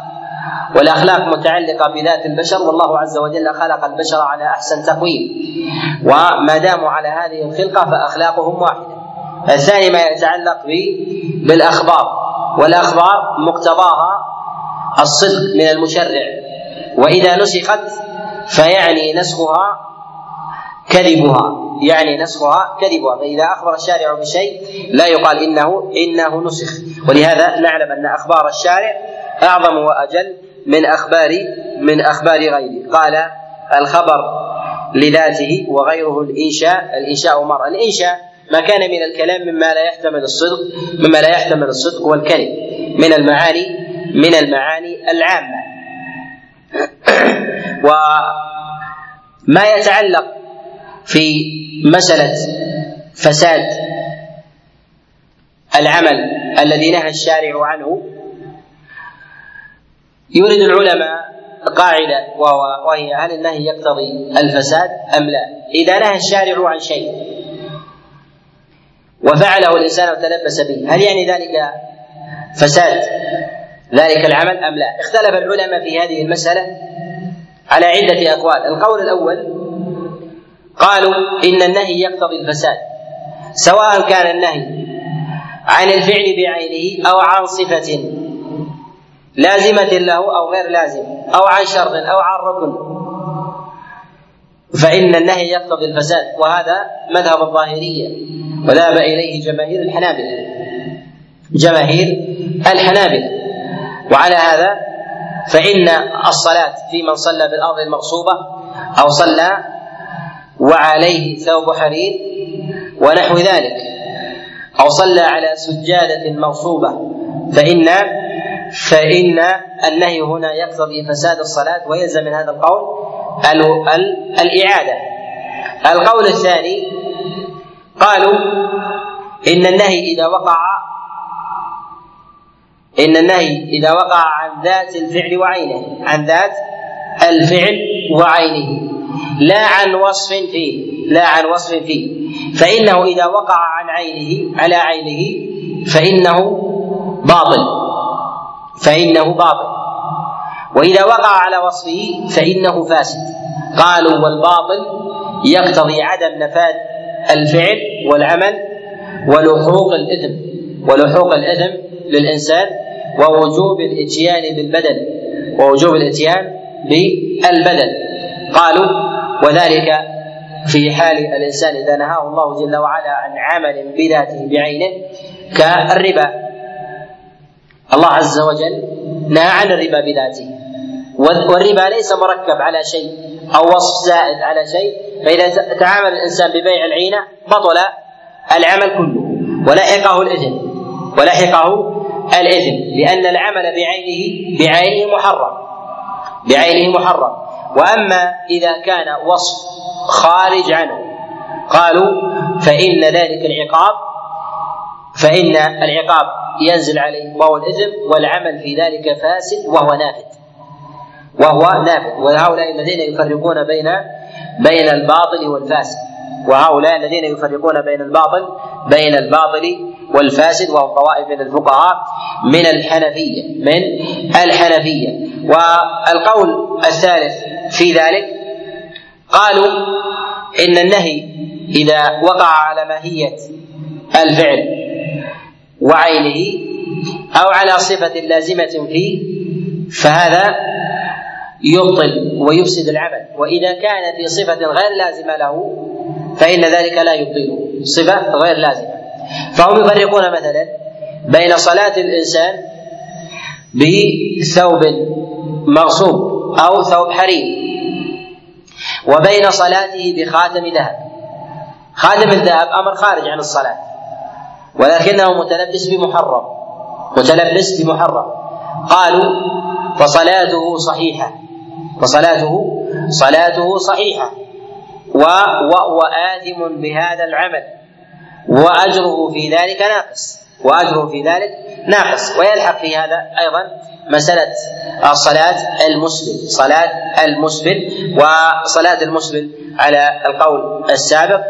والأخلاق متعلقة بذات البشر والله عز وجل خلق البشر على أحسن تقويم. وما داموا على هذه الخلقة فأخلاقهم واحدة. الثاني ما يتعلق بالأخبار. والأخبار مقتضاها الصدق من المشرع. وإذا نسخت فيعني نسخها كذبها يعني نسخها كذبها فإذا أخبر الشارع بشيء لا يقال إنه إنه نسخ. ولهذا نعلم أن أخبار الشارع أعظم وأجل من أخبار من أخبار غيره. قال الخبر لذاته وغيره الإنشاء الإنشاء مرة. الإنشاء ما كان من الكلام مما لا يحتمل الصدق مما لا يحتمل الصدق والكذب من المعاني من المعاني العامة. وما يتعلق في مسألة فساد العمل الذي نهى الشارع عنه يريد العلماء قاعدة وهي هل النهي يقتضي الفساد أم لا؟ إذا نهى الشارع عن شيء وفعله الإنسان وتلبس به هل يعني ذلك فساد ذلك العمل أم لا؟ اختلف العلماء في هذه المسألة على عدة أقوال، القول الأول قالوا إن النهي يقتضي الفساد سواء كان النهي عن الفعل بعينه أو عن صفة لازمة له أو غير لازم أو عن شرط أو عن ركن. فإن النهي يقتضي الفساد وهذا مذهب الظاهرية وذهب إليه جماهير الحنابلة. جماهير الحنابلة. وعلى هذا فإن الصلاة في من صلى بالأرض المغصوبة أو صلى وعليه ثوب حرير ونحو ذلك. أو صلى على سجادة مغصوبة. فإن فإن النهي هنا يقتضي فساد الصلاة ويلزم من هذا القول الإعادة. القول الثاني قالوا إن النهي إذا وقع إن النهي إذا وقع عن ذات الفعل وعينه عن ذات الفعل وعينه. لا عن وصف فيه لا عن وصف فيه فإنه إذا وقع عن عينه على عينه فإنه باطل. فإنه باطل. وإذا وقع على وصفه فإنه فاسد. قالوا والباطل يقتضي عدم نفاذ الفعل والعمل ولحوق الإثم ولحوق الإثم للإنسان ووجوب الإتيان بالبدن ووجوب الإتيان بالبدن. قالوا وذلك في حال الإنسان إذا نهاه الله جل وعلا عن عمل بذاته بعينه كالربا. الله عز وجل نهى عن الربا بذاته. والربا ليس مركب على شيء أو وصف زائد على شيء فإذا تعامل الإنسان ببيع العينة بطل العمل كله ولحقه الاثم ولحقه الاثم لأن العمل بعينه بعينه محرم بعينه محرم. وأما إذا كان وصف خارج عنه قالوا فإن ذلك العقاب فإن العقاب وينزل عليه واو الإثم والعمل في ذلك فاسد وهو نافذ. وهو نافذ. وهؤلاء الذين يفرقون بين بين الباطل والفاسد. وهؤلاء الذين يفرقون بين الباطل بين الباطل والفاسد وهم طوائف من الفقهاء من الحنفية من الحنفية. والقول الثالث في ذلك؟ قالوا إن النهي إذا وقع على ماهية الفعل وعينه أو على صفة لازمة فيه فهذا يبطل ويفسد العمل. وإذا كان في صفة غير لازمة له فإن ذلك لا يبطله. صفة غير لازمة. فهم يفرقون مثلا بين صلاة الإنسان بثوب مغصوب. أو ثوب حرير. وبين صلاته بخاتم ذهب. خاتم الذهب أمر خارج عن الصلاة. ولكنه متلبس بمحرم. متلبس بمحرم. قالوا فصلاته صحيحة. فصلاته صلاته صحيحة. وهو آثم بهذا العمل. وأجره في ذلك ناقص. وأجره في ذلك ناقص. ويلحق في هذا أيضا مسألة الصلاة المسلم صلاة المسلم وصلاة المسلم على القول السابق.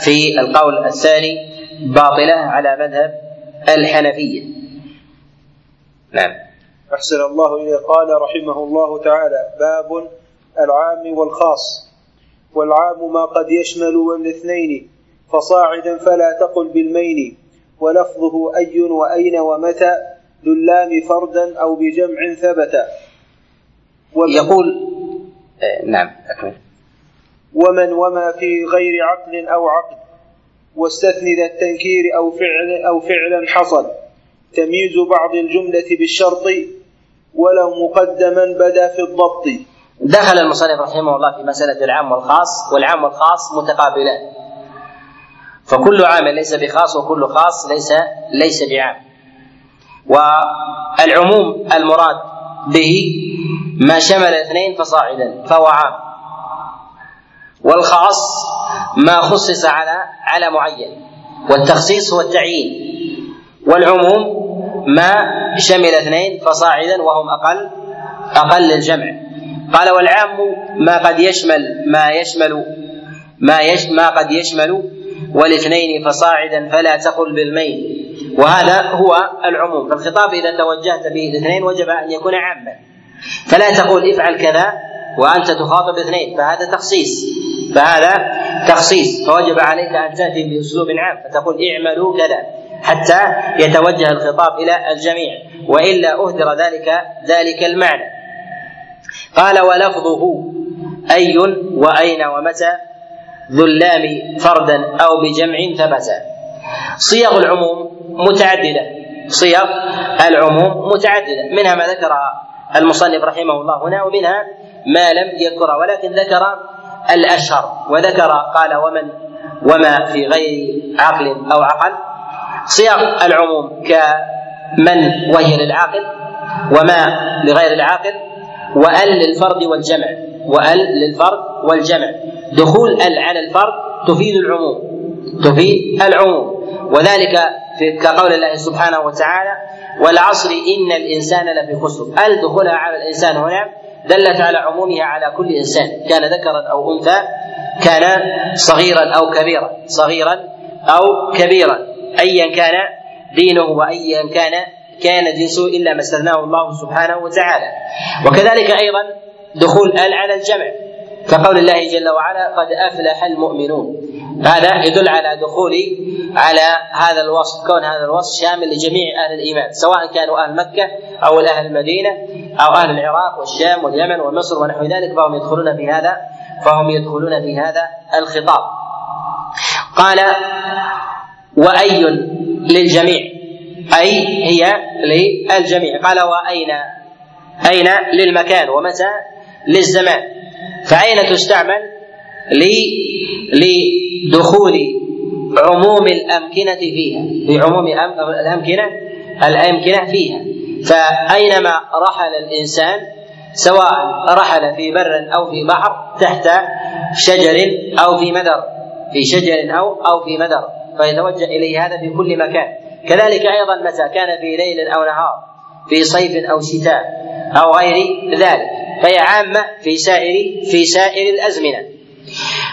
في القول الثاني باطلة على مذهب الحنفية. نعم. أحسن الله إليه قال رحمه الله تعالى باب العام والخاص. والعام ما قد يشمل الاثنين فصاعدا فلا تقل بالمين ولفظه أي وأين ومتى ذلام فردا أو بجمع ثبت. يقول آه، نعم أكمل. ومن وما في غير عقل أو عقل واستثني ذا التنكير أو فعل أو فعلا حصل. تمييز بعض الجملة بالشرط ولو مقدما بدا في الضبط. دخل المصنف رحمه الله في مسألة العام والخاص والعام والخاص متقابلان. فكل عام ليس بخاص وكل خاص ليس ليس بعام. والعموم المراد به ما شمل اثنين فصاعدا فهو عام. والخاص ما خصص على على معين والتخصيص هو التعيين. والعموم ما شمل اثنين فصاعدا وهم أقل أقل الجمع قال والعام ما قد يشمل ما يشمل ما يش ما قد يشمل والاثنين فصاعدا فلا تقل بالمين وهذا هو العموم. فالخطاب إذا توجهت به الاثنين وجب أن يكون عاما. فلا تقول افعل كذا وأنت تخاطب اثنين فهذا تخصيص. فهذا تخصيص. فوجب عليك أن تأتي بأسلوب عام. فتقول اعملوا كذا. حتى يتوجه الخطاب إلى الجميع. وإلا أهدر ذلك ذلك المعنى. قال ولفظه أي وأين ومتى؟ ذو اللام فردا أو بجمع ثبت صيغ العموم متعددة. صيغ العموم متعددة. منها ما ذكرها المصنف رحمه الله هنا ومنها ما لم يذكرها ولكن ذكر الأشهر وذكر قال ومن وما في غير عقل أو عقل. صيغ العموم كمن وهي للعاقل وما لغير العاقل وأل للفرد والجمع وأل للفرد والجمع. دخول ال على الفرد تفيد العموم تفيد العموم. وذلك في كقول الله سبحانه وتعالى والعصر إن الإنسان لفي خسر. ال دخولها على الإنسان هنا دلت على عمومها على كل إنسان كان ذكرا أو أنثى كان صغيرا أو كبيرا صغيرا أو كبيرا ايا كان دينه وايا كان كان جنسه إلا ما استثناه الله سبحانه وتعالى. وكذلك أيضا دخول ال على الجمع. كقول الله جل وعلا قد أفلح المؤمنون. هذا يدل على دخول على هذا الوصف كون هذا الوصف شامل لجميع أهل الإيمان سواء كانوا أهل مكة أو أهل المدينة أو أهل العراق والشام واليمن ومصر ونحو ذلك فهم يدخلون في هذا فهم يدخلون في هذا الخطاب. قال وأي للجميع؟ أي هي للجميع. قال وأين؟ أين؟ للمكان. ومتى؟ للزمان. فأين تستعمل؟ لدخول عموم الأمكنة فيها. لعموم الأمكنة الأمكنة فيها. فأينما رحل الإنسان سواء رحل في بر أو في بحر تحت شجر أو في مدر في شجر أو أو في مدر فيتوجه إليه هذا في كل مكان. كذلك أيضا متى كان في ليل أو نهار في صيف أو شتاء أو غير ذلك. فهي عامة في سائر في سائر الأزمنة.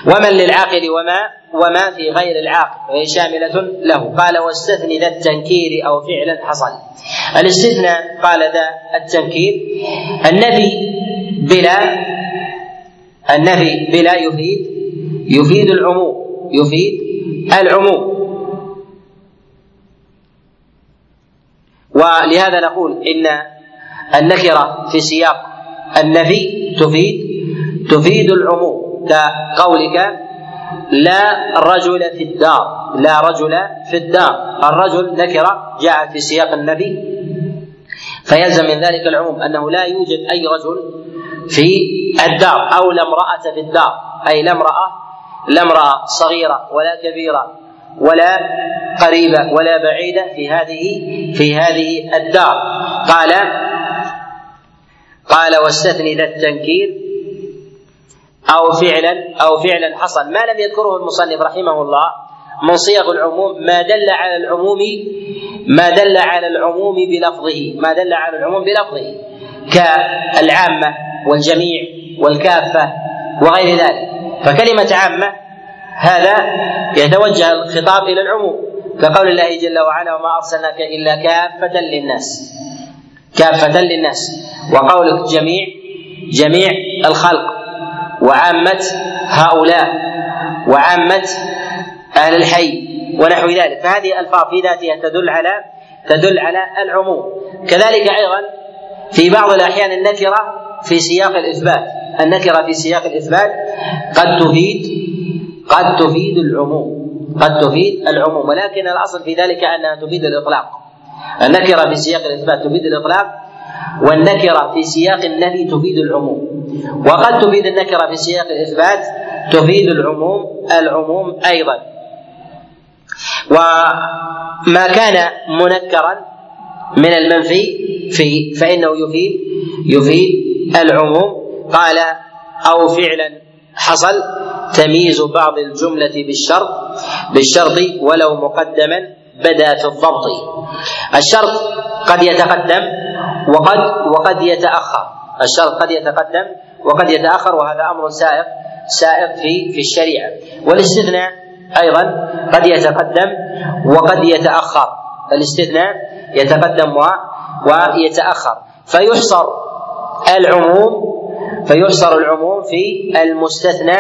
ومن للعاقل وما وما في غير العاقل وهي شاملة له. قال واستثن ذا التنكير أو فعلا حصل. الاستثناء قال ذا التنكير النبي بلا النفي بلا يفيد يفيد العموم. يفيد العموم. ولهذا نقول إن النكرة في سياق النفي تفيد تفيد العموم كقولك لا رجل في الدار لا رجل في الدار. الرجل نكره جاءت في سياق النبي فيلزم من ذلك العموم أنه لا يوجد أي رجل في الدار أو لا امرأة في الدار أي لا امرأة لا امرأة صغيرة ولا كبيرة ولا قريبة ولا بعيدة في هذه في هذه الدار. قال قال واستثني ذا التنكير أو فعلا أو فعلا حصل. ما لم يذكره المصنف رحمه الله. من صيغ العموم ما دل على العموم ما دل على العموم بلفظه. ما دل على العموم بلفظه. كالعامة والجميع والكافة وغير ذلك. فكلمة عامة هذا يتوجه الخطاب إلى العموم. كقول الله جل وعلا وما أرسلناك إلا كافة للناس. كافة للناس. وقولك جميع جميع الخلق. وعامة هؤلاء وعامة أهل الحي ونحو ذلك. فهذه الألفاظ في ذاتها تدل على تدل على العموم. كذلك أيضا في بعض الأحيان النكرة في سياق الإثبات. النكرة في سياق الإثبات قد تفيد قد تفيد العموم قد تفيد العموم. ولكن الأصل في ذلك أنها تفيد الإطلاق. النكرة في سياق الإثبات تفيد الإطلاق والنكرة في سياق النفي تفيد العموم. وقد تفيد النكرة في سياق الإثبات تفيد العموم العموم أيضا. وما كان منكرا من المنفي في فإنه يفيد يفيد العموم. قال أو فعلا حصل تمييز بعض الجملة بالشرط بالشرط ولو مقدما. بدا في الضبط. الشرط قد يتقدم وقد وقد يتأخر. الشرط قد يتقدم وقد يتأخر وهذا أمر سائق سائق في في الشريعة. والاستثناء أيضا قد يتقدم وقد يتأخر. الاستثناء يتقدم ويتأخر. فيحصر العموم فيحصر العموم في المستثنى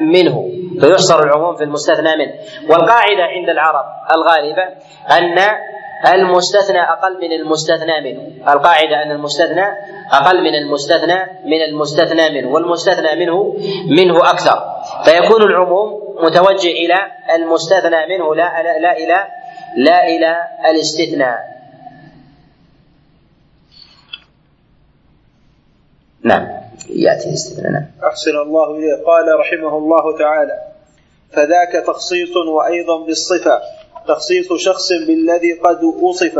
منه. فيحصر العموم في المستثنى منه. والقاعدة عند العرب الغالبة أن المستثنى أقل من المستثنى منه. القاعدة أن المستثنى أقل من المستثنى من المستثنى منه. والمستثنى منه منه أكثر. فيكون العموم متوجه إلى المستثنى منه لا لا, لا إلى لا إلى الاستثناء. نعم. يأتي الاستثناء نعم أحسن الله إليه. قال رحمه الله تعالى فذاك تخصيص وأيضا بالصفة تخصيص شخص بالذي قد وصف.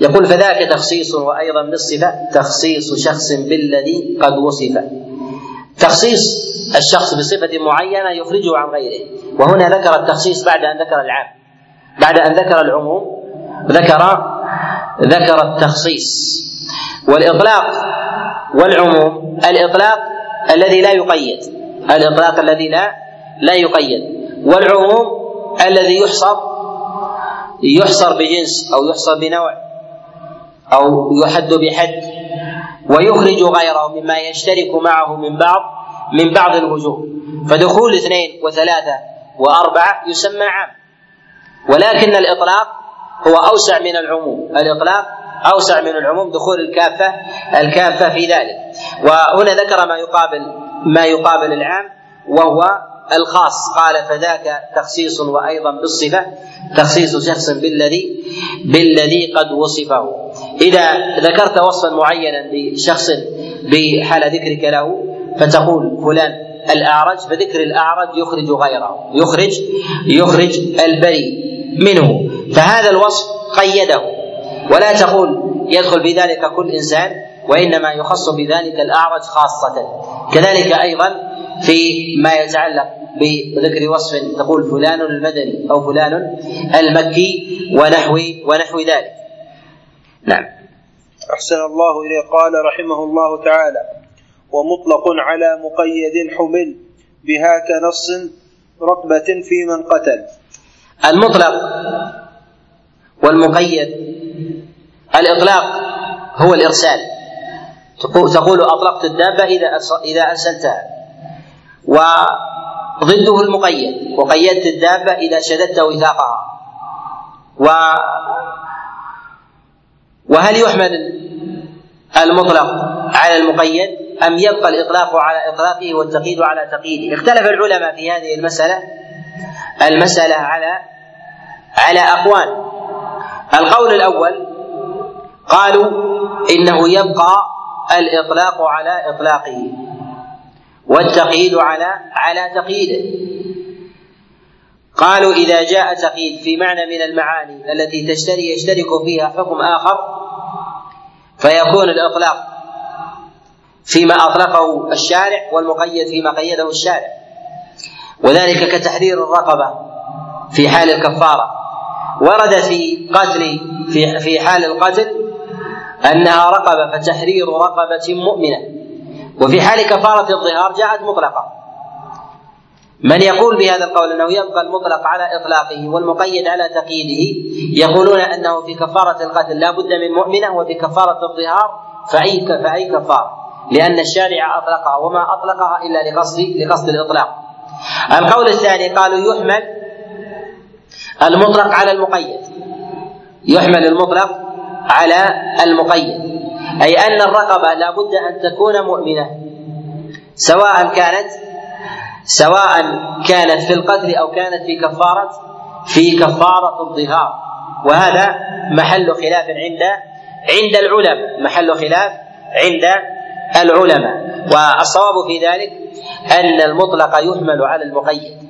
يقول فذاك تخصيص وأيضا بالصفة تخصيص شخص بالذي قد وصف. تخصيص الشخص بصفة معينة يخرجه عن غيره. وهنا ذكر التخصيص بعد أن ذكر العام. بعد أن ذكر العموم ذكر ذكر التخصيص. والإطلاق والعموم الإطلاق الذي لا يقيد. الإطلاق الذي لا لا يقيد. والعموم الذي يحصر يحصر بجنس أو يحصر بنوع أو يحد بحد ويخرج غيره مما يشترك معه من بعض من بعض الوجوه. فدخول اثنين وثلاثة وأربعة يسمى عام. ولكن الإطلاق هو أوسع من العموم. الإطلاق أوسع من العموم دخول الكافة الكافة في ذلك. وهنا ذكر ما يقابل ما يقابل العام وهو الخاص. قال فذاك تخصيص وأيضا بالصفة تخصيص شخص بالذي بالذي قد وصفه. إذا ذكرت وصفا معينا لشخص بحال ذكرك له فتقول فلان الأعرج فذكر الأعرج يخرج غيره يخرج يخرج البري منه. فهذا الوصف قيده. ولا تقول يدخل في ذلك كل إنسان وإنما يخص بذلك الأعرج خاصة. كذلك أيضا في ما يتعلق بذكر وصف تقول فلان المدني أو فلان المكي ونحو ونحو ذلك. نعم. أحسن الله إليه. قال رحمه الله تعالى ومطلق على مقيد حمل بها كنص رقبة في من قتل. المطلق والمقيد الإطلاق هو الإرسال. تقول أطلقت الدابة إذا إذا أرسلتها. وضده المقيد. وقيدت الدابة إذا شددت وثاقها. و وهل يحمل المطلق على المقيد؟ أم يبقى الإطلاق على إطلاقه والتقييد على تقييده؟ اختلف العلماء في هذه المسألة. المسألة على على أقوال. القول الأول قالوا إنه يبقى الإطلاق على إطلاقه والتقييد على على تقييده. قالوا إذا جاء تقييد في معنى من المعاني التي تشتري يشترك فيها حكم آخر فيكون الإطلاق فيما أطلقه الشارع والمقيد فيما قيده الشارع. وذلك كتحرير الرقبة في حال الكفارة. ورد في قتل في في حال القتل أنها رقبة فتحرير رقبة مؤمنة. وفي حال كفارة الظهار جاءت مطلقة. من يقول بهذا القول أنه يبقى المطلق على إطلاقه والمقيد على تقييده يقولون أنه في كفارة القتل لا بد من مؤمنة وفي كفارة الظهار فأي فأي كفارة. لأن الشارع أطلقها وما أطلقها إلا لقصد لقصد الإطلاق. القول الثاني قالوا يحمل المطلق على المقيد. يحمل المطلق على المقيد. أي أن الرقبة لا بد أن تكون مؤمنة. سواء كانت سواء كانت في القتل أو كانت في كفارة في كفارة الظهار. وهذا محل خلاف عند عند العلماء. محل خلاف عند العلماء. والصواب في ذلك أن المطلق يحمل على المقيد.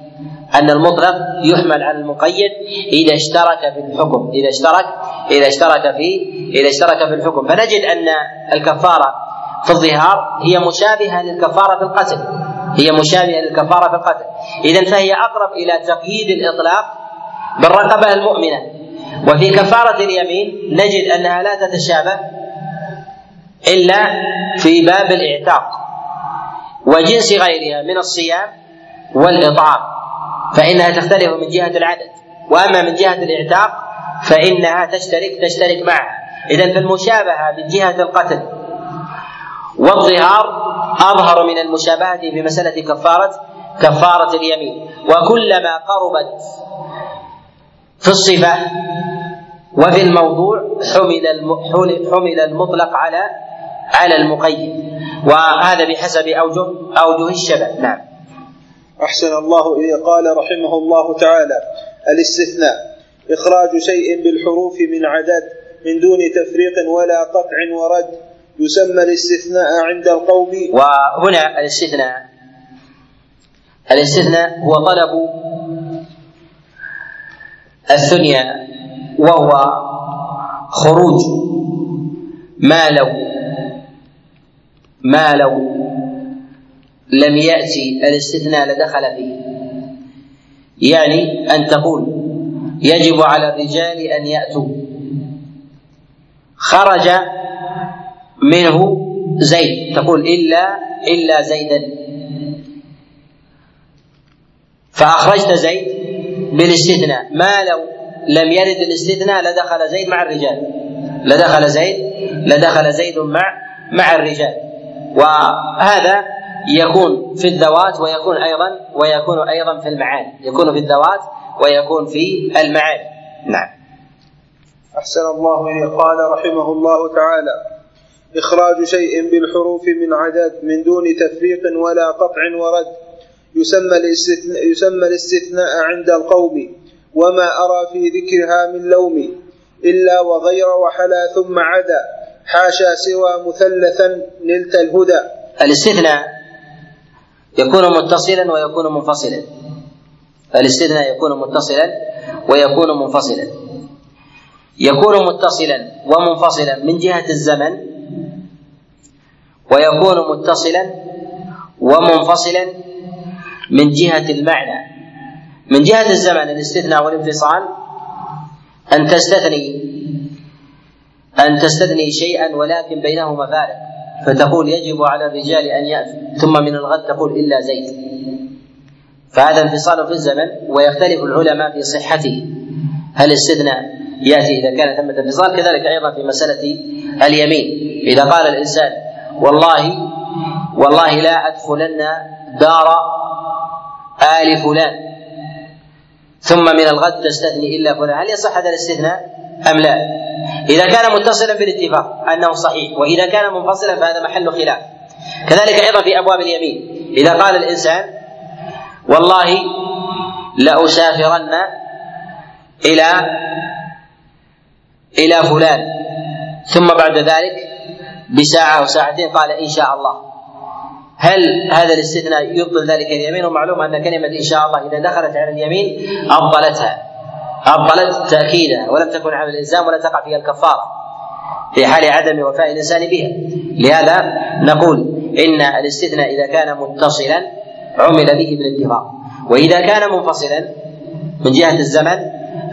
أن المطلق يحمل على المقيد إذا اشترك في الحكم إذا اشترك إذا اشترك في إذا اشترك في الحكم. فنجد أن الكفارة في الظهار هي مشابهة للكفارة في القتل. هي مشابهة للكفارة في القتل. اذا فهي أقرب إلى تقييد الإطلاق بالرقبة المؤمنة. وفي كفارة اليمين نجد أنها لا تتشابه إلا في باب الإعتاق وجنس غيرها من الصيام والإطعام. فإنها تختلف من جهة العدد. وأما من جهة الاعتاق فإنها تشترك تشترك معها اذا فالمشابهة من جهة القتل والظهار أظهر من المشابهة في مسألة كفارة كفارة اليمين. وكلما قربت في الصفة وفي الموضوع حمل حمل المطلق على على المقيد. وهذا بحسب أوجه أوجه الشبه. نعم. أحسن الله إليه. قال رحمه الله تعالى الاستثناء إخراج شيء بالحروف من عدد من دون تفريق ولا قطع ورد يسمى الاستثناء عند القوم. وهنا الاستثناء الاستثناء هو طلب الثنيا وهو خروج ما لو ما لو لم يأتي الاستثناء لدخل فيه. يعني أن تقول يجب على الرجال أن يأتوا. خرج منه زيد. تقول إلا إلا زيدا. فأخرجت زيد بالاستثناء. ما لو لم يرد الاستثناء لدخل زيد مع الرجال. لدخل زيد لدخل زيد مع مع الرجال. وهذا يكون في الذوات ويكون أيضا ويكون أيضا في المعاني يكون في الذوات ويكون في المعاني نعم. أحسن الله إليه. قال رحمه الله تعالى إخراج شيء بالحروف من عدد من دون تفريق ولا قطع ورد. يسمى الاستثناء, يسمى الاستثناء عند القوم. وما أرى في ذكرها من لوم. إلا وغير وحلا ثم عدا. حاشا سوى مثلثا نلت الهدى. الاستثناء يكون متصلا ويكون منفصلا. الاستثناء يكون متصلا ويكون منفصلا. يكون متصلا ومنفصلا من جهة الزمن ويكون متصلا ومنفصلا من جهة المعنى. من جهة الزمن الاستثناء والانفصال. أن تستثني أن تستثني شيئا ولكن بينهما فارق. فتقول يجب على الرجال أن يأتوا ثم من الغد تقول إلا زيد فهذا انفصال في الزمن ويختلف العلماء في صحته. هل استثناء يأتي إذا كان ثمة انفصال؟ كذلك أيضا في مسألة اليمين. إذا قال الإنسان والله والله لا أدخلن دار آل فلان. ثم من الغد تستثني إلا فلان. هل يصح هذا الاستثناء؟ أم لا؟ إذا كان متصلا بالاتفاق أنه صحيح وإذا كان منفصلا فهذا محل خلاف. كذلك أيضا في أبواب اليمين. إذا قال الإنسان والله لأسافرن إلى إلى فلان. ثم بعد ذلك بساعة أو ساعتين قال إن شاء الله. هل هذا الاستثناء يبطل ذلك اليمين؟ ومعلوم أن كلمة إن شاء الله إذا دخلت على اليمين أبطلتها. أبطلت تأكيدا ولم تكن على الإلزام ولا تقع فيها الكفارة في حال عدم وفاء الإنسان بها. لهذا نقول إن الاستثناء إذا كان متصلا عمل به بالاتفاق وإذا كان منفصلا من جهة الزمن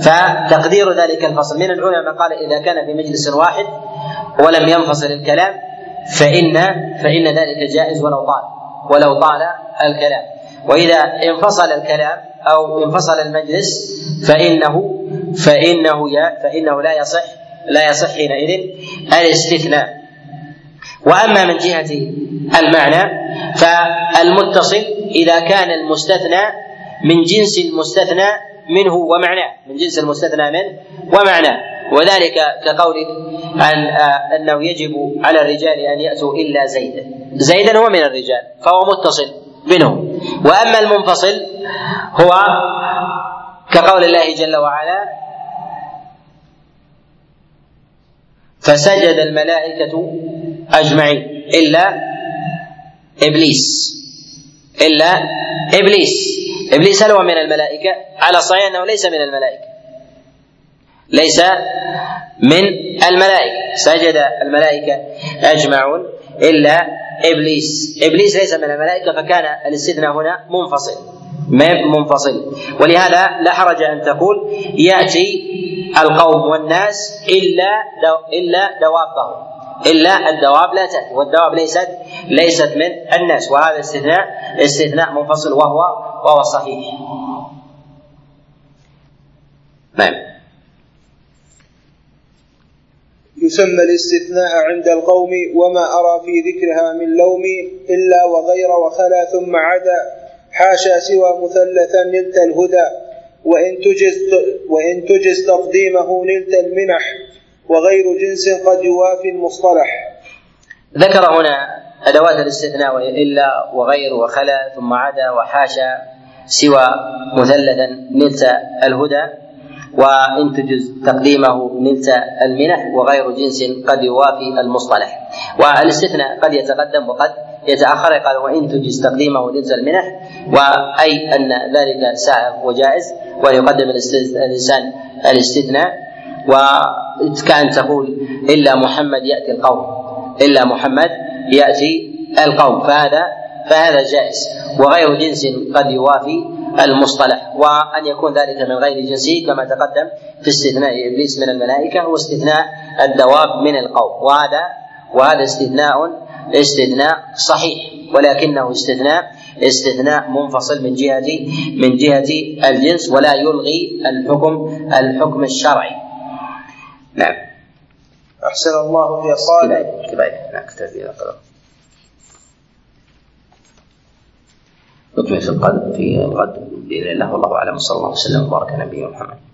فتقدير ذلك الفصل. من العلماء قال إذا كان في مجلس واحد ولم ينفصل الكلام فإن فإن ذلك جائز ولو طال ولو طال الكلام. وإذا انفصل الكلام أو انفصل المجلس فإنه فإنه فإنه لا يصح لا يصح حينئذ الاستثناء. وأما من جهة المعنى فالمتصل إذا كان المستثنى من جنس المستثنى منه ومعناه. من جنس المستثنى منه ومعناه. وذلك كقولك أن آه، أنه يجب على الرجال أن يأتوا إلا زيدا. زيدا هو من الرجال فهو متصل منهم. وأما المنفصل هو كقول الله جل وعلا فسجد الملائكة أجمعين إلا إبليس إلا إبليس إبليس هل هو من الملائكة؟ على صحيح أنه ليس من الملائكة ليس من الملائكة. سجد الملائكة أجمعون إلا إبليس. إبليس ليس من الملائكة فكان الاستثناء هنا منفصل. منفصل. ولهذا لا حرج أن تقول يأتي القوم والناس إلا دو إلا دوابهم. إلا الدواب لا تأتي. والدواب ليست ليست من الناس. وهذا استثناء استثناء منفصل وهو وهو صحيح. نعم. يسمى الاستثناء عند القوم وما أرى في ذكرها من لوم إلا وغير وخلا ثم عدا حاشا سوى مثلثا نلت الهدى وإن تجز وإن تجز تقديمه نلت المنح وغير جنس قد يوافي المصطلح. ذكر هنا أدوات الاستثناء إلا وغير وخلا ثم عدا وحاشا سوى مثلثا نلت الهدى. وإن تجز تقديمه نلت المنح وغير جنس قد يوافي المصطلح. والإستثناء قد يتقدم وقد يتأخر. قال وإن تجز تقديمه نلت المنح وأي أن ذلك سائغ وجائز وأن يقدم الإنسان الاستثناء. وكأن تقول إلا محمد يأتي القوم إلا محمد يأتي القوم فهذا فهذا جائز. وغير جنس قد يوافي المصطلح وأن يكون ذلك من غير جنسه كما تقدم في استثناء إبليس من الملائكة هو استثناء الدواب من القوم. وهذا وهذا استثناء استثناء صحيح ولكنه استثناء استثناء منفصل من جهة من جهة الجنس ولا يلغي الحكم الحكم الشرعي. نعم. أحسن الله يا صالح كفاية كفاية نعم نكمل في الغد في الغد بإذن الله والله أعلم صلى الله وسلم وبارك على نبينا محمد.